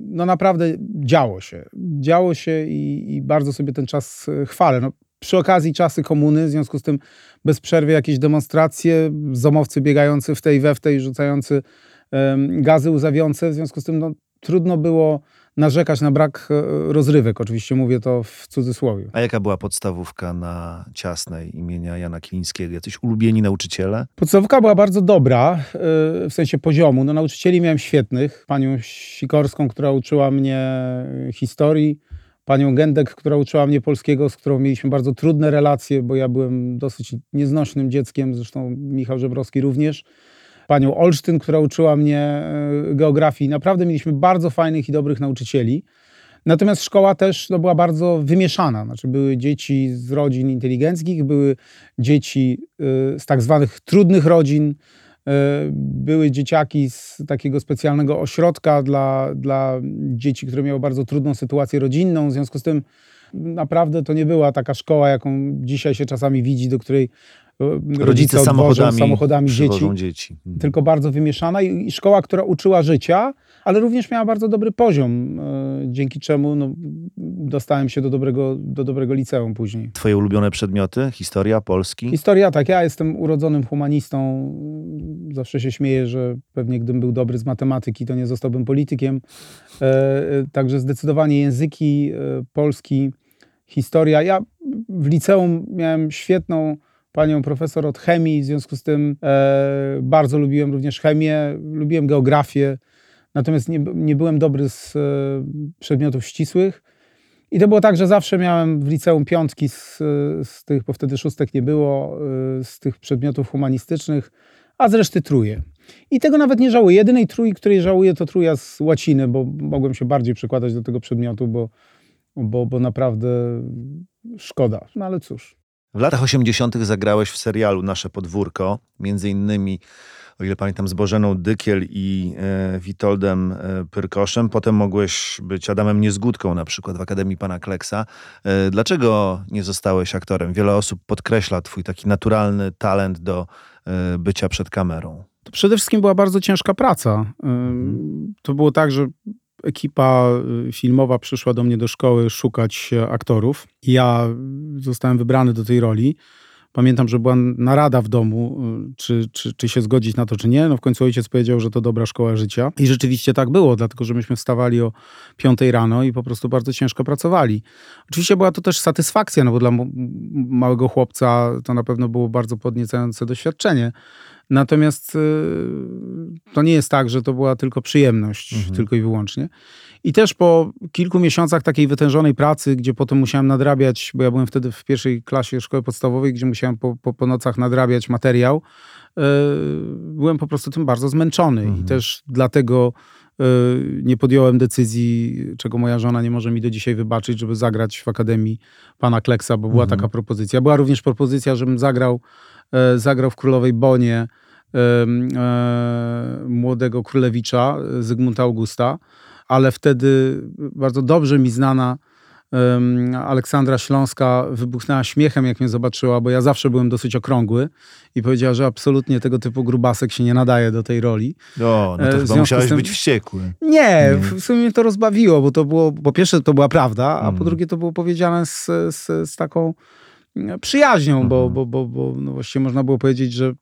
S2: no naprawdę działo się. Działo się i, i bardzo sobie ten czas e, chwalę. No, przy okazji czasy komuny, w związku z tym bez przerwy jakieś demonstracje, zomowcy biegający w tej we w tej, rzucający gazy łzawiące, w związku z tym no, trudno było narzekać na brak e, rozrywek. Oczywiście mówię to w cudzysłowie.
S1: A jaka była podstawówka na Ciasnej imienia Jana Kilińskiego? Jacyś ulubieni nauczyciele?
S2: Podstawówka była bardzo dobra, e, w sensie poziomu. No, nauczycieli miałem świetnych. Panią Sikorską, która uczyła mnie historii, panią Gędek, która uczyła mnie polskiego, z którą mieliśmy bardzo trudne relacje, bo ja byłem dosyć nieznośnym dzieckiem, zresztą Michał Żebrowski również panią Olsztyn, która uczyła mnie e, geografii. Naprawdę mieliśmy bardzo fajnych i dobrych nauczycieli. Natomiast szkoła też no, była bardzo wymieszana. Znaczy, były dzieci z rodzin inteligenckich, były dzieci y, z tak zwanych trudnych rodzin, y, były dzieciaki z takiego specjalnego ośrodka dla, dla dzieci, które miały bardzo trudną sytuację rodzinną. W związku z tym naprawdę to nie była taka szkoła, jaką dzisiaj się czasami widzi, do której
S1: rodzice, rodzice samochodami, samochodami dzieci, dzieci.
S2: Mhm. Tylko bardzo wymieszana i, szkoła, która uczyła życia, ale również miała bardzo dobry poziom, e, dzięki czemu no, dostałem się do dobrego, do dobrego liceum później.
S1: Twoje ulubione przedmioty? Historia, polski?
S2: Historia, tak. Ja jestem urodzonym humanistą. Zawsze się śmieję, że pewnie gdybym był dobry z matematyki, to nie zostałbym politykiem. E, e także zdecydowanie języki, polski, historia. Ja w liceum miałem świetną panią profesor od chemii, w związku z tym e, bardzo lubiłem również chemię, lubiłem geografię, natomiast nie, nie byłem dobry z e, przedmiotów ścisłych. I to było tak, że zawsze miałem w liceum piątki z, z tych, bo wtedy szóstek nie było, e, z tych przedmiotów humanistycznych, a z reszty truje. I tego nawet nie żałuję. Jedynej trój, której żałuję, to truja z łaciny, bo mogłem się bardziej przykładać do tego przedmiotu, bo, bo, bo naprawdę szkoda. No ale cóż.
S1: W latach 80. zagrałeś w serialu Nasze Podwórko, między innymi, o ile pamiętam, z Bożeną Dykiel i e, Witoldem e, Pyrkoszem. Potem mogłeś być Adamem Niezgódką na przykład w Akademii Pana Kleksa. E, dlaczego nie zostałeś aktorem? Wiele osób podkreśla twój taki naturalny talent do e, bycia przed kamerą.
S2: To przede wszystkim była bardzo ciężka praca. To było tak, że ekipa y, filmowa przyszła do mnie do szkoły szukać aktorów. Ja zostałem wybrany do tej roli. Pamiętam, że była narada w domu, y, czy, czy, czy się zgodzić na to, czy nie. No w końcu ojciec powiedział, że to dobra szkoła życia. I rzeczywiście tak było, dlatego że myśmy wstawali o 5 rano i po prostu bardzo ciężko pracowali. Oczywiście była to też satysfakcja, no bo dla małego chłopca to na pewno było bardzo podniecające doświadczenie. Natomiast y, to nie jest tak, że to była tylko przyjemność, mhm. tylko i wyłącznie. I też po kilku miesiącach takiej wytężonej pracy, gdzie potem musiałem nadrabiać, bo ja byłem wtedy w pierwszej klasie szkoły podstawowej, gdzie musiałem po, po, po nocach nadrabiać materiał, yy, byłem po prostu tym bardzo zmęczony. Mhm. I też dlatego yy, nie podjąłem decyzji, czego moja żona nie może mi do dzisiaj wybaczyć, żeby zagrać w Akademii Pana Kleksa, bo była mhm. taka propozycja. Była również propozycja, żebym zagrał, yy, zagrał w Królowej Bonie młodego królewicza Zygmunta Augusta ale wtedy bardzo dobrze mi znana Aleksandra Śląska wybuchnęła śmiechem, jak mnie zobaczyła, bo ja zawsze byłem dosyć okrągły i powiedziała, że absolutnie tego typu grubasek się nie nadaje do tej roli.
S1: O, no to e, chyba musiałeś tym... być wściekły.
S2: Nie, nie, w sumie mnie to rozbawiło, bo to było, po pierwsze to była prawda, a po drugie to było powiedziane z, z, z taką przyjaźnią, bo, mhm. bo, bo, bo no właściwie można było powiedzieć, że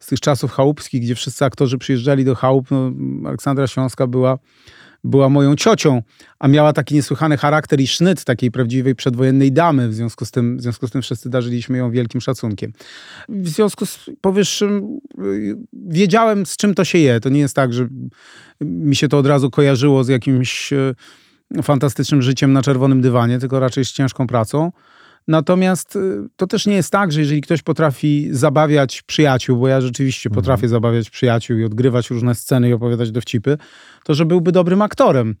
S2: z tych czasów chałupskich, gdzie wszyscy aktorzy przyjeżdżali do chałup, no, Aleksandra Śląska była była moją ciocią, a miała taki niesłychany charakter i sznyt takiej prawdziwej przedwojennej damy. W związku z tym, w związku z tym wszyscy darzyliśmy ją wielkim szacunkiem. W związku z powyższym y, wiedziałem, z czym to się je. To nie jest tak, że mi się to od razu kojarzyło z jakimś y, fantastycznym życiem na czerwonym dywanie, tylko raczej z ciężką pracą. Natomiast y, to też nie jest tak, że jeżeli ktoś potrafi zabawiać przyjaciół, bo ja rzeczywiście mhm. potrafię zabawiać przyjaciół i odgrywać różne sceny i opowiadać dowcipy, to że byłby dobrym aktorem.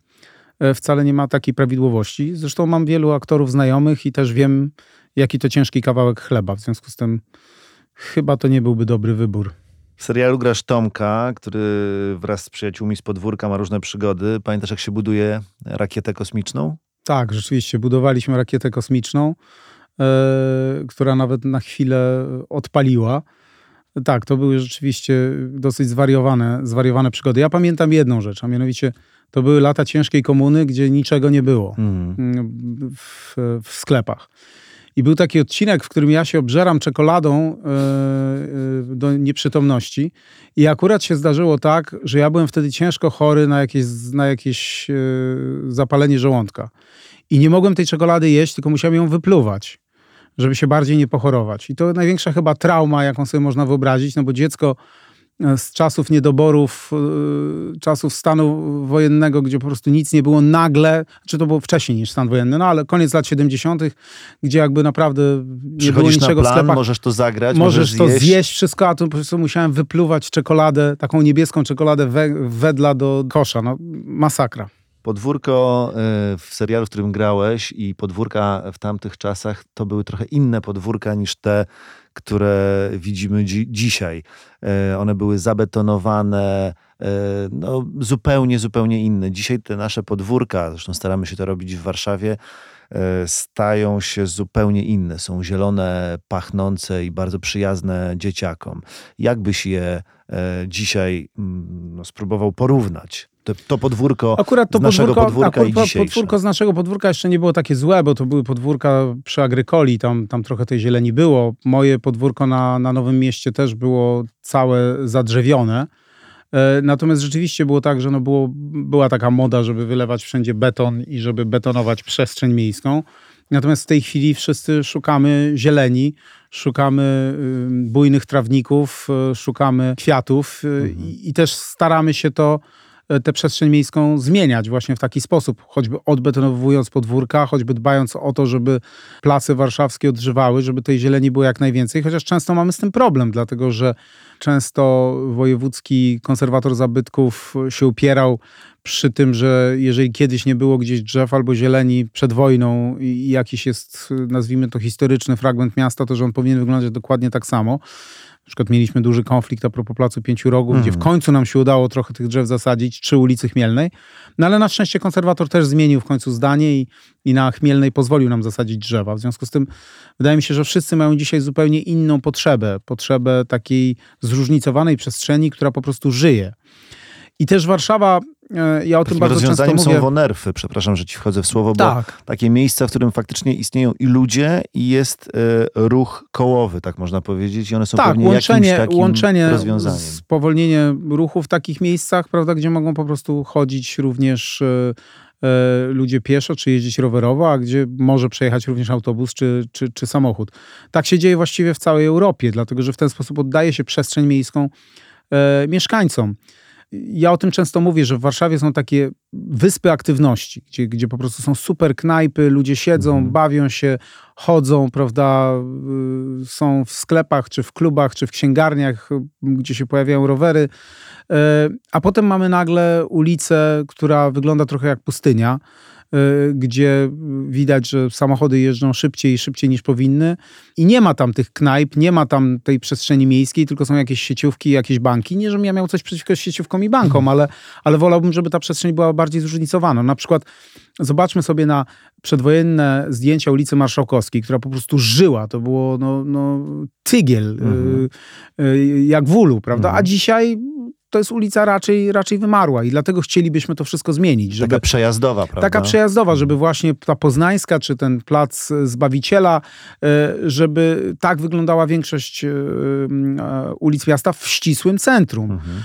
S2: E, wcale nie ma takiej prawidłowości. Zresztą mam wielu aktorów znajomych i też wiem, jaki to ciężki kawałek chleba. W związku z tym chyba to nie byłby dobry wybór.
S1: W serialu grasz Tomka, który wraz z przyjaciółmi z podwórka ma różne przygody. Pamiętasz, jak się buduje rakietę kosmiczną?
S2: Tak, rzeczywiście. Budowaliśmy rakietę kosmiczną. E, która nawet na chwilę odpaliła. Tak, to były rzeczywiście dosyć zwariowane, zwariowane przygody. Ja pamiętam jedną rzecz, a mianowicie to były lata ciężkiej komuny, gdzie niczego nie było mm. w, w, sklepach. I był taki odcinek, w którym ja się obżeram czekoladą e, do nieprzytomności. I akurat się zdarzyło tak, że ja byłem wtedy ciężko chory na jakieś, na jakieś zapalenie żołądka. I nie mogłem tej czekolady jeść, tylko musiałem ją wypluwać żeby się bardziej nie pochorować. I to największa chyba trauma, jaką sobie można wyobrazić, no bo dziecko e, z czasów niedoborów, e, czasów stanu wojennego, gdzie po prostu nic nie było nagle, czy to było wcześniej niż stan wojenny, no ale koniec lat 70., gdzie jakby naprawdę nie było niczego
S1: plan,
S2: w sklepach.
S1: Możesz to zagrać,
S2: możesz,
S1: możesz
S2: to zjeść. wszystko, a tu po prostu musiałem wypluwać czekoladę, taką niebieską czekoladę we, wedla do kosza. No, masakra.
S1: Podwórko y, w serialu, w którym grałeś i podwórka w tamtych czasach to były trochę inne podwórka niż te, które widzimy dzi dzisiaj. Y, one były zabetonowane, y, no, zupełnie, zupełnie inne. Dzisiaj te nasze podwórka, zresztą staramy się to robić w Warszawie, stają się zupełnie inne. Są zielone, pachnące i bardzo przyjazne dzieciakom. Jak byś je dzisiaj mm, no, spróbował porównać? To, to podwórko akurat to z naszego podwórko, podwórka akurat
S2: i Podwórko z naszego podwórka jeszcze nie było takie złe, bo to były podwórka przy Agrykoli, tam, tam trochę tej zieleni było. Moje podwórko na, na Nowym Mieście też było całe zadrzewione. E, natomiast rzeczywiście było tak, że no było, była taka moda, żeby wylewać wszędzie beton i żeby betonować przestrzeń miejską. Natomiast w tej chwili wszyscy szukamy zieleni, szukamy bujnych trawników, e, szukamy kwiatów e, mhm. i, i też staramy się to tę przestrzeń miejską zmieniać właśnie w taki sposób, choćby odbetonowując podwórka, choćby dbając o to, żeby place warszawskie odżywały, żeby tej zieleni było jak najwięcej, chociaż często mamy z tym problem, dlatego że często wojewódzki konserwator zabytków się upierał przy tym, że jeżeli kiedyś nie było gdzieś drzew albo zieleni przed wojną i jakiś jest, nazwijmy to, historyczny fragment miasta, to że on powinien wyglądać dokładnie tak samo. Na przykład mieliśmy duży konflikt a propos Placu Pięciu Rogów, gdzie w mhm. końcu nam się udało trochę tych drzew zasadzić przy ulicy Chmielnej. No ale na szczęście konserwator też zmienił w końcu zdanie i, i na Chmielnej pozwolił nam zasadzić drzewa. W związku z tym wydaje mi się, że wszyscy mają dzisiaj zupełnie inną potrzebę. Potrzebę takiej zróżnicowanej przestrzeni, która po prostu żyje. I też Warszawa ja o tym bardzo często mówię.
S1: są wonerfy, przepraszam, że ci wchodzę w słowo, bo tak. takie miejsca, w którym faktycznie istnieją i ludzie i jest e, ruch kołowy, tak można powiedzieć, i one są
S2: tak, łączenie,
S1: takim
S2: łączenie,
S1: rozwiązaniem.
S2: spowolnienie ruchu w takich miejscach, prawda, gdzie mogą po prostu chodzić również e, E, ludzie pieszo, czy jeździć rowerowo, a gdzie może przejechać również autobus czy, czy, czy samochód. Tak się dzieje właściwie w całej Europie, dlatego że w ten sposób oddaje się przestrzeń miejską e, mieszkańcom. Ja o tym często mówię, że w Warszawie są takie wyspy aktywności, gdzie, gdzie po prostu są super knajpy, ludzie siedzą, mhm. bawią się, chodzą, prawda, y, są w sklepach, czy w klubach, czy w księgarniach, gdzie się pojawiają rowery. E, a potem mamy nagle ulicę, która wygląda trochę jak pustynia, gdzie widać, że samochody jeżdżą szybciej i szybciej niż powinny i nie ma tam tych knajp, nie ma tam tej przestrzeni miejskiej, tylko są jakieś sieciówki, jakieś banki. Nie, żebym ja miał coś przeciwko sieciówkom i bankom, ale, ale wolałbym, żeby ta przestrzeń była bardziej zróżnicowana. Na przykład zobaczmy sobie na przedwojenne zdjęcia ulicy Marszałkowskiej, która po prostu żyła. To było no, no, tygiel, mhm. y, y, jak w ulu, prawda? Mhm. A dzisiaj to jest ulica raczej, raczej wymarła i dlatego chcielibyśmy to wszystko zmienić.
S1: Żeby, taka przejazdowa, prawda?
S2: Taka przejazdowa, żeby właśnie ta Poznańska, czy ten plac Zbawiciela, e, żeby tak wyglądała większość e, e, ulic miasta w ścisłym centrum. Mhm.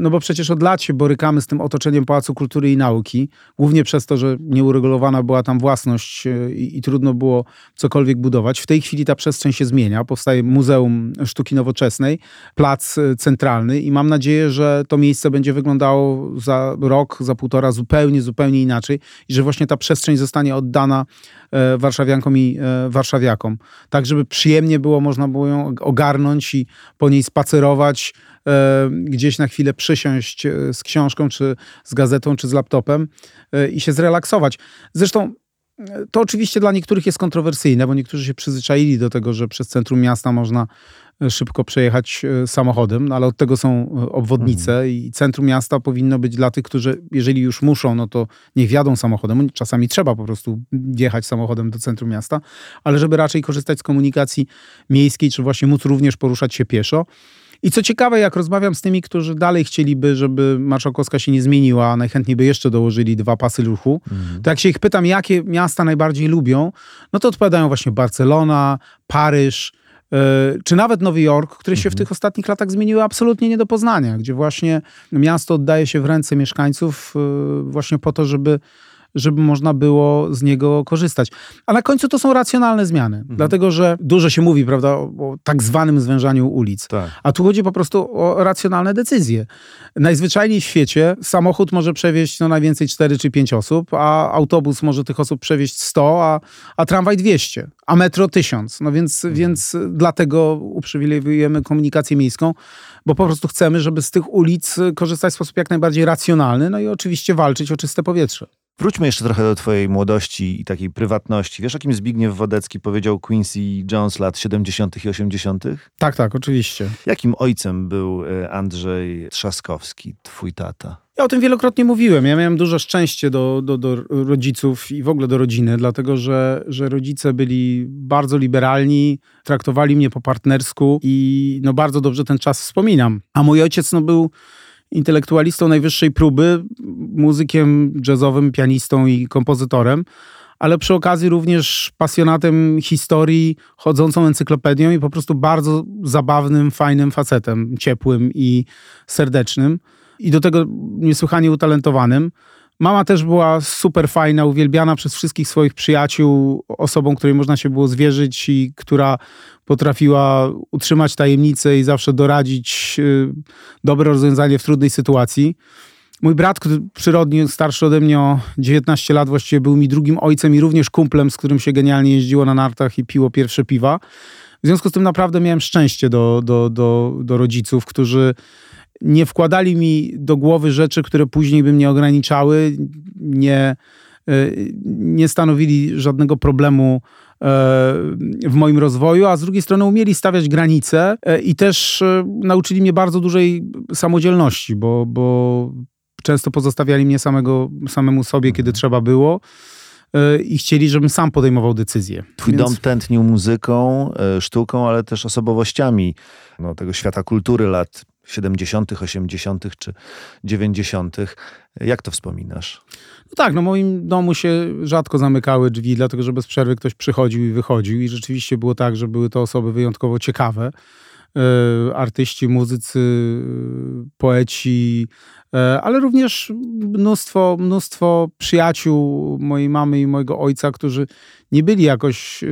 S2: No bo przecież od lat się borykamy z tym otoczeniem Pałacu Kultury i Nauki, głównie przez to, że nieuregulowana była tam własność i, i trudno było cokolwiek budować. W tej chwili ta przestrzeń się zmienia, powstaje Muzeum Sztuki Nowoczesnej, plac centralny i mam nadzieję, że że to miejsce będzie wyglądało za rok, za półtora zupełnie, zupełnie inaczej i że właśnie ta przestrzeń zostanie oddana e, warszawiankom i e, warszawiakom. Tak, żeby przyjemnie było, można było ją ogarnąć i po niej spacerować, e, gdzieś na chwilę przysiąść z książką, czy z gazetą, czy z laptopem i się zrelaksować. Zresztą to oczywiście dla niektórych jest kontrowersyjne, bo niektórzy się przyzwyczaili do tego, że przez centrum miasta można szybko przejechać e, samochodem, no ale od tego są e, obwodnice mhm. i centrum miasta powinno być dla tych, którzy jeżeli już muszą, no to niech wjadą samochodem. Czasami trzeba po prostu wjechać samochodem do centrum miasta, ale żeby raczej korzystać z komunikacji miejskiej, czy właśnie móc również poruszać się pieszo. I co ciekawe, jak rozmawiam z tymi, którzy dalej chcieliby, żeby Marszałkowska się nie zmieniła, a najchętniej by jeszcze dołożyli dwa pasy ruchu, mhm. to jak się ich pytam, jakie miasta najbardziej lubią, no to odpowiadają właśnie Barcelona, Paryż, czy nawet Nowy Jork, które się w mhm. tych ostatnich latach zmieniły absolutnie nie do poznania, gdzie właśnie miasto oddaje się w ręce mieszkańców e, właśnie po to, żeby żeby można było z niego korzystać. A na końcu to są racjonalne zmiany, mhm. dlatego że dużo się mówi, prawda, o, tak zwanym zwężaniu ulic. Tak. A tu chodzi po prostu o racjonalne decyzje. Najzwyczajniej w świecie samochód może przewieźć no, najwięcej 4 czy 5 osób, a autobus może tych osób przewieźć 100, a, a tramwaj 200, a metro 1000. No więc, mhm. więc dlatego uprzywilejujemy komunikację miejską, bo po prostu chcemy, żeby z tych ulic korzystać w sposób jak najbardziej racjonalny, no i oczywiście walczyć o czyste powietrze.
S1: Wróćmy jeszcze trochę do twojej młodości i takiej prywatności. Wiesz, o kim Zbigniew Wodecki powiedział Quincy Jones lat 70. i 80.?
S2: Tak, tak, oczywiście.
S1: Jakim ojcem był e, Andrzej Trzaskowski, twój tata?
S2: Ja o tym wielokrotnie mówiłem. Ja miałem dużo szczęście do, do, do rodziców i w ogóle do rodziny, dlatego że, że rodzice byli bardzo liberalni, traktowali mnie po partnersku i no bardzo dobrze ten czas wspominam. A mój ojciec no, był intelektualistą najwyższej próby, muzykiem jazzowym, pianistą i kompozytorem, ale przy okazji również pasjonatem historii, chodzącą encyklopedią i po prostu bardzo zabawnym, fajnym facetem, ciepłym i serdecznym. I do tego niesłychanie utalentowanym. Mama też była super fajna, uwielbiana przez wszystkich swoich przyjaciół, osobą, której można się było zwierzyć i która potrafiła utrzymać tajemnicę i zawsze doradzić y, dobre rozwiązanie w trudnej sytuacji. Mój brat, przyrodni, starszy ode mnie o 19 lat, właściwie był mi drugim ojcem i również kumplem, z którym się genialnie jeździło na nartach i piło pierwsze piwa. W związku z tym naprawdę miałem szczęście do, do, do, do rodziców, którzy nie wkładali mi do głowy rzeczy, które później by mnie ograniczały, nie, e, nie stanowili żadnego problemu e, w moim rozwoju, a z drugiej strony umieli stawiać granice e, i też nauczyli mnie bardzo dużej samodzielności, bo, bo często pozostawiali mnie samego, samemu sobie, kiedy mhm. trzeba było i chcieli, żebym sam podejmował decyzje.
S1: Twój Więc... dom tętnił muzyką, sztuką, ale też osobowościami no, tego świata kultury lat 70., 80. czy 90. Jak to wspominasz?
S2: No tak, no moim domu się rzadko zamykały drzwi, dlatego że bez przerwy ktoś przychodził i wychodził i rzeczywiście było tak, że były to osoby wyjątkowo ciekawe. E, artyści, muzycy, poeci, e, ale również mnóstwo, mnóstwo przyjaciół mojej mamy i mojego ojca, którzy nie byli jakoś e,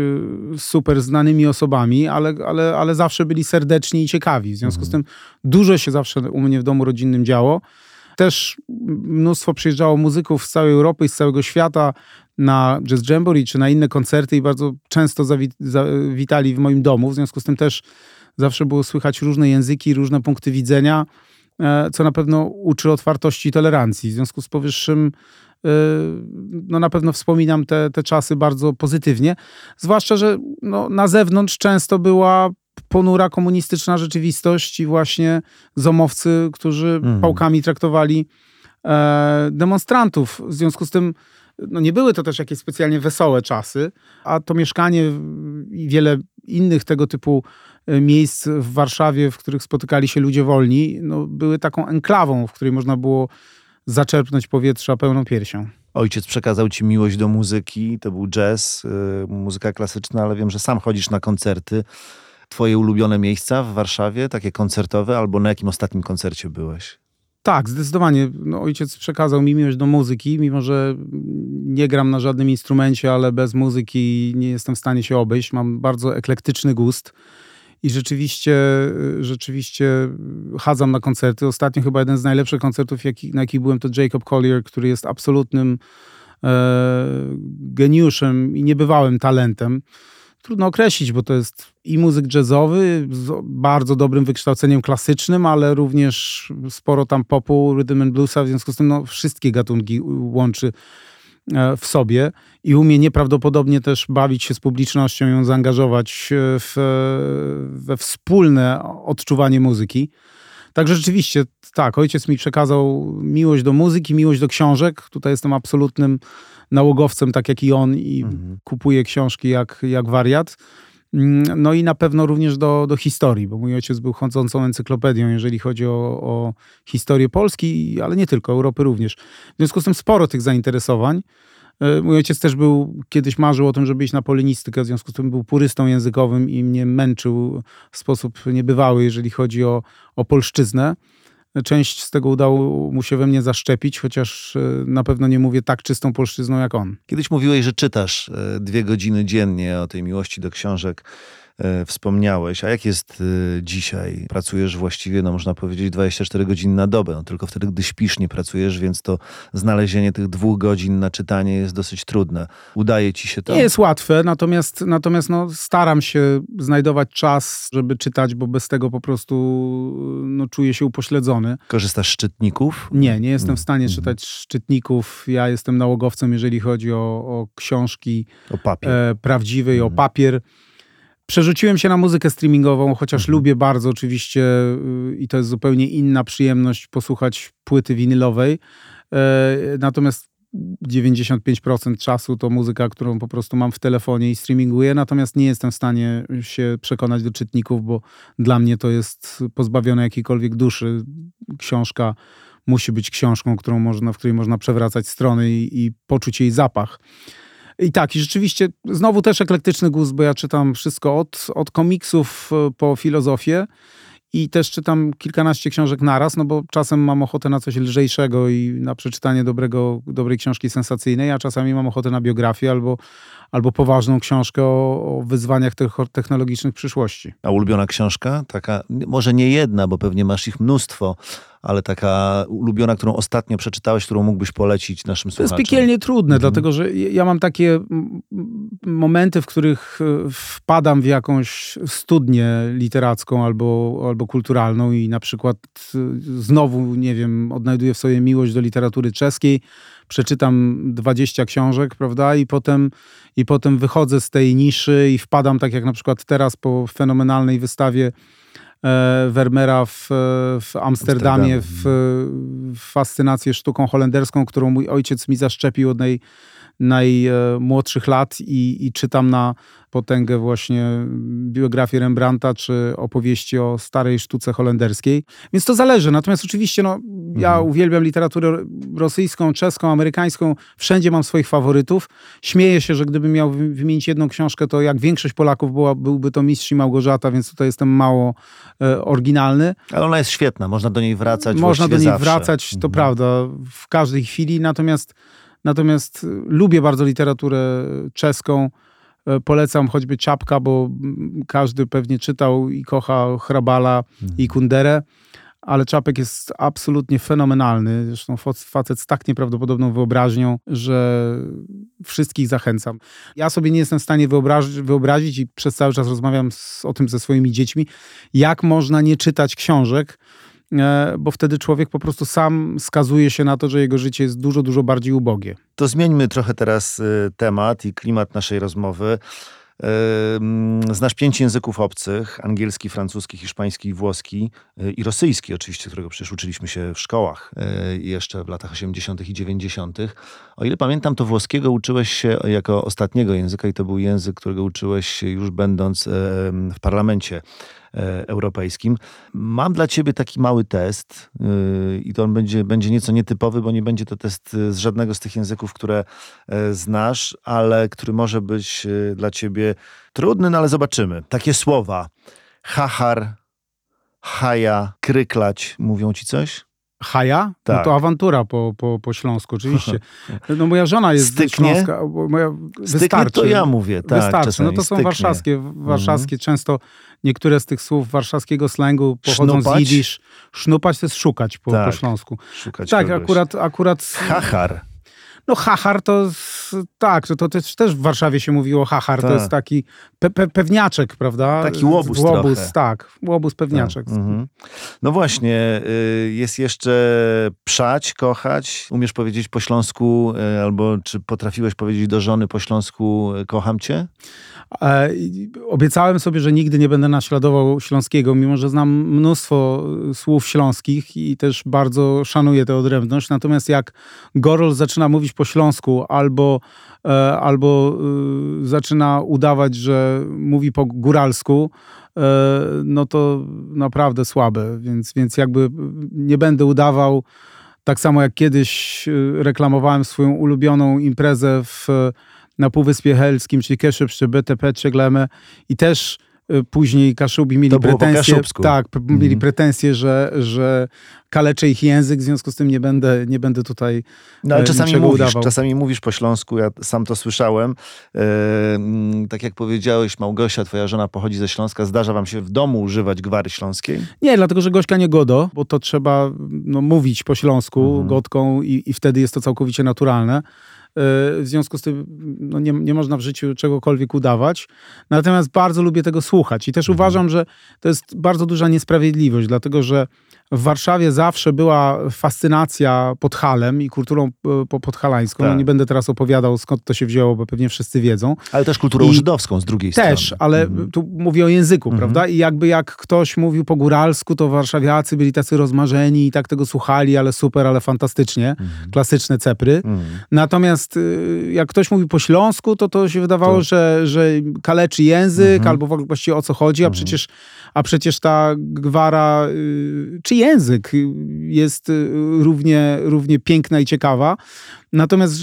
S2: super znanymi osobami, ale, ale, ale zawsze byli serdeczni i ciekawi. W związku z mhm. tym dużo się zawsze u mnie w domu rodzinnym działo. Też mnóstwo przyjeżdżało muzyków z całej Europy i z całego świata na Jazz Jamboree czy na inne koncerty i bardzo często zawitali w moim domu. W związku z tym też zawsze było słychać różne języki, różne punkty widzenia, e, co na pewno uczy otwartości i tolerancji. W związku z powyższym e, no na pewno wspominam te, te czasy bardzo pozytywnie. Zwłaszcza, że no, na zewnątrz często była ponura komunistyczna rzeczywistość i właśnie zomowcy, którzy mhm. pałkami traktowali e, demonstrantów. W związku z tym no nie były to też jakieś specjalnie wesołe czasy, a to mieszkanie i wiele innych tego typu miejsc w Warszawie, w których spotykali się ludzie wolni, no, były taką enklawą, w której można było zaczerpnąć powietrza pełną piersią.
S1: Ojciec przekazał ci miłość do muzyki, to był jazz, yy, muzyka klasyczna, ale wiem, że sam chodzisz na koncerty. Twoje ulubione miejsca w Warszawie, takie koncertowe, albo na jakim ostatnim koncercie byłeś?
S2: Tak, zdecydowanie. No, ojciec przekazał mi miłość do muzyki, mimo że nie gram na żadnym instrumencie, ale bez muzyki nie jestem w stanie się obejść. Mam bardzo eklektyczny gust i rzeczywiście, rzeczywiście chadzam na koncerty. Ostatnio chyba jeden z najlepszych koncertów, jaki, na jakich byłem, to Jacob Collier, który jest absolutnym e, geniuszem i niebywałym talentem trudno określić, bo to jest i muzyk jazzowy z bardzo dobrym wykształceniem klasycznym, ale również sporo tam popu, rhythm and bluesa, w związku z tym no, wszystkie gatunki łączy w sobie i umie nieprawdopodobnie też bawić się z publicznością, ją zaangażować w, we wspólne odczuwanie muzyki. Także rzeczywiście, tak, ojciec mi przekazał miłość do muzyki, miłość do książek. Tutaj jestem absolutnym nałogowcem, tak jak i on, i mhm. kupuję książki jak, jak wariat. Mm, no i na pewno również do, do historii, bo mój ojciec był chodzącą encyklopedią, jeżeli chodzi o, o historię Polski, ale nie tylko, Europy również. W związku z tym sporo tych zainteresowań. E, mój ojciec też był, kiedyś marzył o tym, żeby iść na polinistykę, w związku z tym był purystą językowym i mnie męczył w sposób niebywały, jeżeli chodzi o, o polszczyznę. Część z tego udało mu się we mnie zaszczepić, chociaż e, na pewno nie mówię tak czystą polszczyzną jak on.
S1: Kiedyś mówiłeś, że czytasz e, dwie godziny dziennie o tej miłości do książek. E, wspomniałeś. A jak jest e, dzisiaj? Pracujesz właściwie, no można powiedzieć, 24 godziny na dobę. No, tylko wtedy, gdy śpisz, nie pracujesz, więc to znalezienie tych dwóch godzin na czytanie jest dosyć trudne. Udaje ci się to?
S2: Nie jest łatwe, natomiast, natomiast no, staram się znajdować czas, żeby czytać, bo bez tego po prostu no, czuję się upośledzony.
S1: Korzystasz z szczytników?
S2: Nie, nie jestem w stanie mm. czytać szczytników. Ja jestem nałogowcem, jeżeli chodzi o, o książki
S1: o papier. E,
S2: prawdziwe i mm. o papier. Przerzuciłem się na muzykę streamingową, chociaż mhm. lubię bardzo oczywiście y, i to jest zupełnie inna przyjemność posłuchać płyty winylowej. E, natomiast 95% czasu to muzyka, którą po prostu mam w telefonie i streaminguję, natomiast nie jestem w stanie się przekonać do czytników, bo dla mnie to jest pozbawione jakiejkolwiek duszy. Książka musi być książką, którą można, w której można przewracać strony i, i poczuć jej zapach. I tak, i rzeczywiście znowu też eklektyczny gust, bo ja czytam wszystko od, od komiksów e, po filozofię i też czytam kilkanaście książek naraz, no bo czasem mam ochotę na coś lżejszego i na przeczytanie dobrego, dobrej książki sensacyjnej, a czasami mam ochotę na biografię albo, albo poważną książkę o, o wyzwaniach technologicznych przyszłości.
S1: A ulubiona książka? Taka, może nie jedna, bo pewnie masz ich mnóstwo, ale taka ulubiona, którą ostatnio przeczytałeś, którą mógłbyś polecić naszym słuchaczom?
S2: To jest piekielnie trudne, mhm. dlatego że ja mam takie momenty, w których e, wpadam w jakąś studnię literacką albo, albo kulturalną i na przykład e, znowu, nie wiem, odnajduję w sobie miłość do literatury czeskiej, przeczytam 20 książek, prawda, i potem, i potem wychodzę z tej niszy i wpadam, tak jak na przykład teraz po fenomenalnej wystawie e, Vermeera w, w Amsterdamie, w, w fascynację sztuką holenderską, którą mój ojciec mi zaszczepił od naj, najmłodszych lat i, i czytam na potęgę właśnie biografii Rembrandta, czy opowieści o starej sztuce holenderskiej. Więc to zależy. Natomiast oczywiście no, ja mhm. uwielbiam literaturę rosyjską, czeską, amerykańską. Wszędzie mam swoich faworytów. Śmieję się, że gdybym miał wymienić jedną książkę, to jak większość Polaków była, byłby to Mistrz i Małgorzata, więc tutaj jestem mało e, oryginalny.
S1: Ale ona jest świetna, można do niej wracać
S2: Można do niej
S1: zawsze.
S2: wracać, to mhm. prawda, w każdej chwili. Natomiast Natomiast y, lubię bardzo literaturę czeską. E, polecam choćby Czapka, bo każdy pewnie czytał i kocha Hrabala mhm. i Kunderę, ale Czapek jest absolutnie fenomenalny. Zresztą facet z tak nieprawdopodobną wyobraźnią, że wszystkich zachęcam. Ja sobie nie jestem w stanie wyobrazić, wyobrazić i przez cały czas rozmawiam z, o tym ze swoimi dziećmi, jak można nie czytać książek, bo wtedy człowiek po prostu sam skazuje się na to, że jego życie jest dużo, dużo bardziej ubogie.
S1: To zmieńmy trochę teraz y, temat i klimat naszej rozmowy. Znasz pięć języków obcych: angielski, francuski, hiszpański, włoski y, i rosyjski, oczywiście, którego przecież uczyliśmy się w szkołach y, jeszcze w latach 80. i 90. O ile pamiętam, to włoskiego uczyłeś się jako ostatniego języka, i to był język, którego uczyłeś się już będąc w parlamencie E, europejskim. Mam dla ciebie taki mały test y, i to on będzie, będzie nieco nietypowy, bo nie będzie to test z żadnego z tych języków, które e, znasz, ale który może być y, dla ciebie trudny, no ale zobaczymy. Takie słowa. Hachar, haja, kryklać. Mówią ci coś?
S2: Haja? Tak. No to tak. awantura po, po, po śląsku, oczywiście. <laughs> No moja żona jest Styknie? Śląska. Moja, wystarczy.
S1: to ja mówię, tak.
S2: Wystarczy. No to są Styknie. warszawskie, mhm. warszawskie. Mhm. Często niektóre z tych słów warszawskiego slangu pochodzą Sznupać? z jidysz. Sznupać to jest szukać po, tak. po śląsku.
S1: Szukać
S2: tak, kogoś. akurat, akurat...
S1: Hachar.
S2: No hachar to tak, to, to też, też w Warszawie się mówiło hachar, tak. to jest taki pe, pe, pewniaczek, prawda?
S1: Taki łobuz
S2: Łobuz,
S1: trochę.
S2: tak, łobuz pewniaczek. Tak.
S1: Mhm. No właśnie, y, jest jeszcze przać, kochać. Umiesz powiedzieć po śląsku, y, albo czy potrafiłeś powiedzieć do żony po śląsku y, kocham cię?
S2: E, obiecałem sobie, że nigdy nie będę naśladował śląskiego, mimo że znam mnóstwo słów śląskich i też bardzo szanuję tę odrębność. Natomiast jak Gorol zaczyna mówić po śląsku albo, e, albo e, zaczyna udawać, że mówi po góralsku, no to naprawdę słabe. Więc, więc jakby nie będę udawał. Tak samo jak kiedyś reklamowałem swoją ulubioną imprezę w na Półwyspie Helskim, czyli Keszub czy BTP Czeglemy i też y, później Kaszubi mieli pretensje, tak, mm. mieli pretensje, że, że kaleczę ich język, w związku z tym nie będę, nie będę tutaj
S1: No ale y, czasami mówisz, udawał. czasami mówisz po śląsku, ja sam to słyszałem. Yy, tak jak powiedziałeś, Małgosia, twoja żona pochodzi ze Śląska, zdarza wam się w domu używać gwary śląskiej?
S2: Nie, dlatego, że Gośka nie godo, bo to trzeba no, mówić po śląsku mm. godką i, i wtedy jest to całkowicie naturalne. W związku z tym no nie, nie można w życiu czegokolwiek udawać. Natomiast bardzo lubię tego słuchać i też mhm. uważam, że to jest bardzo duża niesprawiedliwość, dlatego że w Warszawie zawsze była fascynacja podhalem i kulturą e, podhalańską. Tak. No nie będę teraz opowiadał, skąd to się wzięło, bo pewnie wszyscy wiedzą.
S1: Ale też kulturą I żydowską z drugiej
S2: też,
S1: strony.
S2: Też, ale mhm. tu mówię o języku, mhm. prawda? I jakby jak ktoś mówił po góralsku, to warszawiacy byli tacy rozmarzeni i tak tego słuchali, ale super, ale fantastycznie. Mhm. Klasyczne cepry. Natomiast y, jak ktoś mówił po śląsku, to to się wydawało, to... Że, że kaleczy język, albo właściwie o co chodzi, a przecież a przecież ta gwara, y, czy język jest y, równie, równie piękna i ciekawa. Natomiast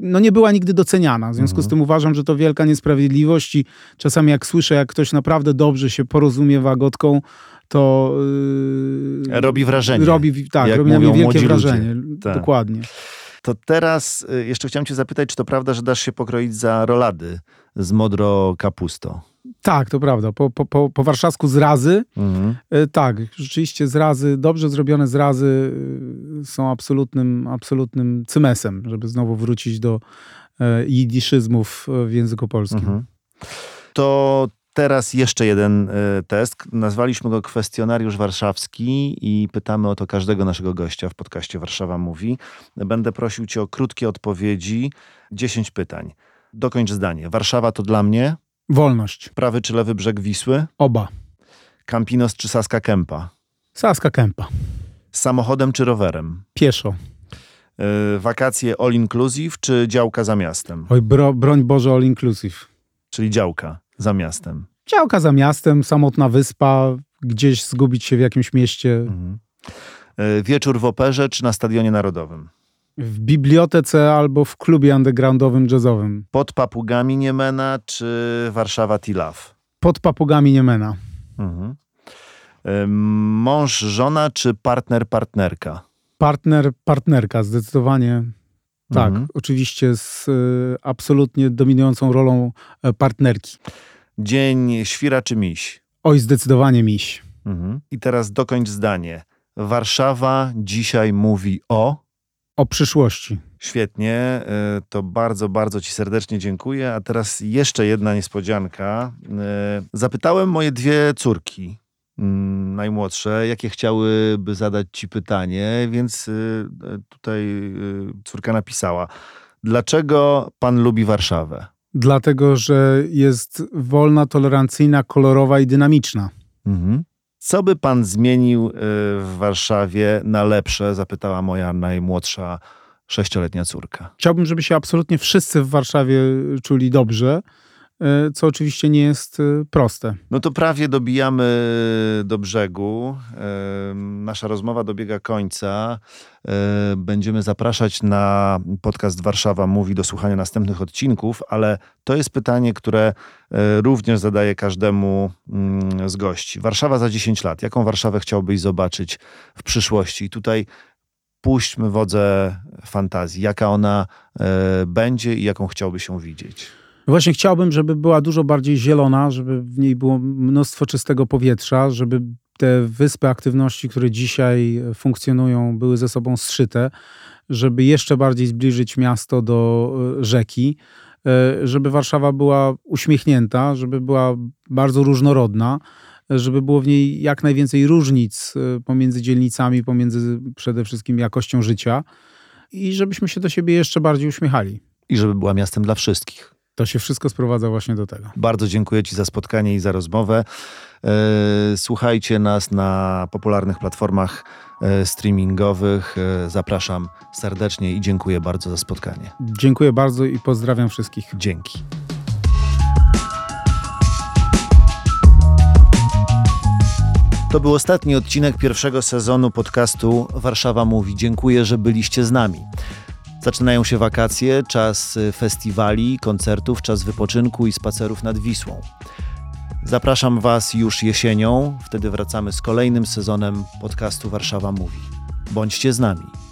S2: no, nie była nigdy doceniana. W związku mhm. z tym uważam, że to wielka niesprawiedliwość i czasami jak słyszę, jak ktoś naprawdę dobrze się porozumiewa gotką, to
S1: yy, robi wrażenie.
S2: Robi, tak, robi na mnie wielkie wrażenie. Tak. Dokładnie.
S1: To teraz y, jeszcze chciałem cię zapytać, czy to prawda, że dasz się pokroić za rolady z modro kapusto?
S2: Tak, to prawda. Po, po, po, po warszawsku zrazy. Mhm. E, tak, rzeczywiście zrazy, dobrze zrobione zrazy e, są absolutnym, absolutnym cymesem, żeby znowu wrócić do e, jidiszyzmów w języku polskim. Mhm.
S1: To teraz jeszcze jeden test. Nazwaliśmy go kwestionariusz warszawski i pytamy o to każdego naszego gościa w podcaście Warszawa Mówi. Będę prosił cię o krótkie odpowiedzi. 10 pytań. Dokończ zdanie. Warszawa to dla mnie...
S2: Wolność.
S1: Prawy czy lewy brzeg Wisły?
S2: Oba.
S1: Campinos czy Saska Kępa?
S2: Saska Kępa.
S1: Samochodem czy rowerem?
S2: Pieszo.
S1: Yy, wakacje all inclusive czy działka za miastem?
S2: Oj, bro, broń Boże all inclusive.
S1: Czyli działka za miastem.
S2: Działka za miastem, samotna wyspa, gdzieś zgubić się w jakimś mieście.
S1: Mhm. E, wieczór w operze czy na Stadionie Narodowym?
S2: W bibliotece albo w klubie undergroundowym jazzowym.
S1: Pod papugami Niemena czy Warszawa Tilaf?
S2: Pod papugami Niemena.
S1: Mhm. E, mąż, żona czy partner, partnerka?
S2: Partner, partnerka, zdecydowanie. Tak,
S1: Mhm.
S2: oczywiście z y, absolutnie dominującą rolą e, partnerki.
S1: Dzień świra czy miś?
S2: Oj, zdecydowanie miś.
S1: Mhm. I teraz dokończ zdanie. Warszawa dzisiaj mówi o.
S2: O przyszłości.
S1: Świetnie, e, to bardzo, bardzo Ci serdecznie dziękuję. A teraz jeszcze jedna niespodzianka. E, Zapytałem moje dwie córki, mm, najmłodsze, jakie chciałyby zadać Ci pytanie, więc e, tutaj córka napisała: Dlaczego Pan lubi Warszawę?
S2: Dlatego, że jest wolna, tolerancyjna, kolorowa i dynamiczna.
S1: Mhm. Co by Pan zmienił e, w Warszawie na lepsze? Zapytała moja najmłodsza sześcioletnia córka.
S2: Chciałbym, żeby się absolutnie wszyscy w Warszawie czuli dobrze, co oczywiście nie jest e, proste.
S1: No to prawie dobijamy do brzegu. Nasza rozmowa dobiega końca. E, Będziemy zapraszać na podcast Warszawa Mówi do słuchania następnych odcinków, ale to jest pytanie, które e, również zadaję każdemu mm, z gości. Warszawa za 10 lat. Jaką Warszawę chciałbyś zobaczyć w przyszłości? I tutaj puśćmy wodze fantazji. Jaka ona e, będzie i jaką chciałbyś się widzieć?
S2: Właśnie chciałbym, żeby była dużo bardziej zielona, żeby w niej było mnóstwo czystego powietrza, żeby te wyspy aktywności, które dzisiaj funkcjonują, były ze sobą zszyte, żeby jeszcze bardziej zbliżyć miasto do e, rzeki, e, żeby Warszawa była uśmiechnięta, żeby była bardzo różnorodna, e, żeby było w niej jak najwięcej różnic pomiędzy dzielnicami, pomiędzy przede wszystkim jakością życia i żebyśmy się do siebie jeszcze bardziej uśmiechali.
S1: I żeby była miastem dla wszystkich.
S2: To się wszystko sprowadza właśnie do tego.
S1: Bardzo dziękuję Ci za spotkanie i za rozmowę. E, Słuchajcie nas na popularnych platformach e, streamingowych. E, Zapraszam serdecznie i dziękuję bardzo za spotkanie.
S2: Dziękuję bardzo i pozdrawiam wszystkich.
S1: Dzięki. To był ostatni odcinek pierwszego sezonu podcastu Warszawa Mówi. Dziękuję, że byliście z nami. Zaczynają się wakacje, czas y, festiwali, koncertów, czas wypoczynku i spacerów nad Wisłą. Zapraszam Was już jesienią, wtedy wracamy z kolejnym sezonem podcastu Warszawa Mówi. Bądźcie z nami.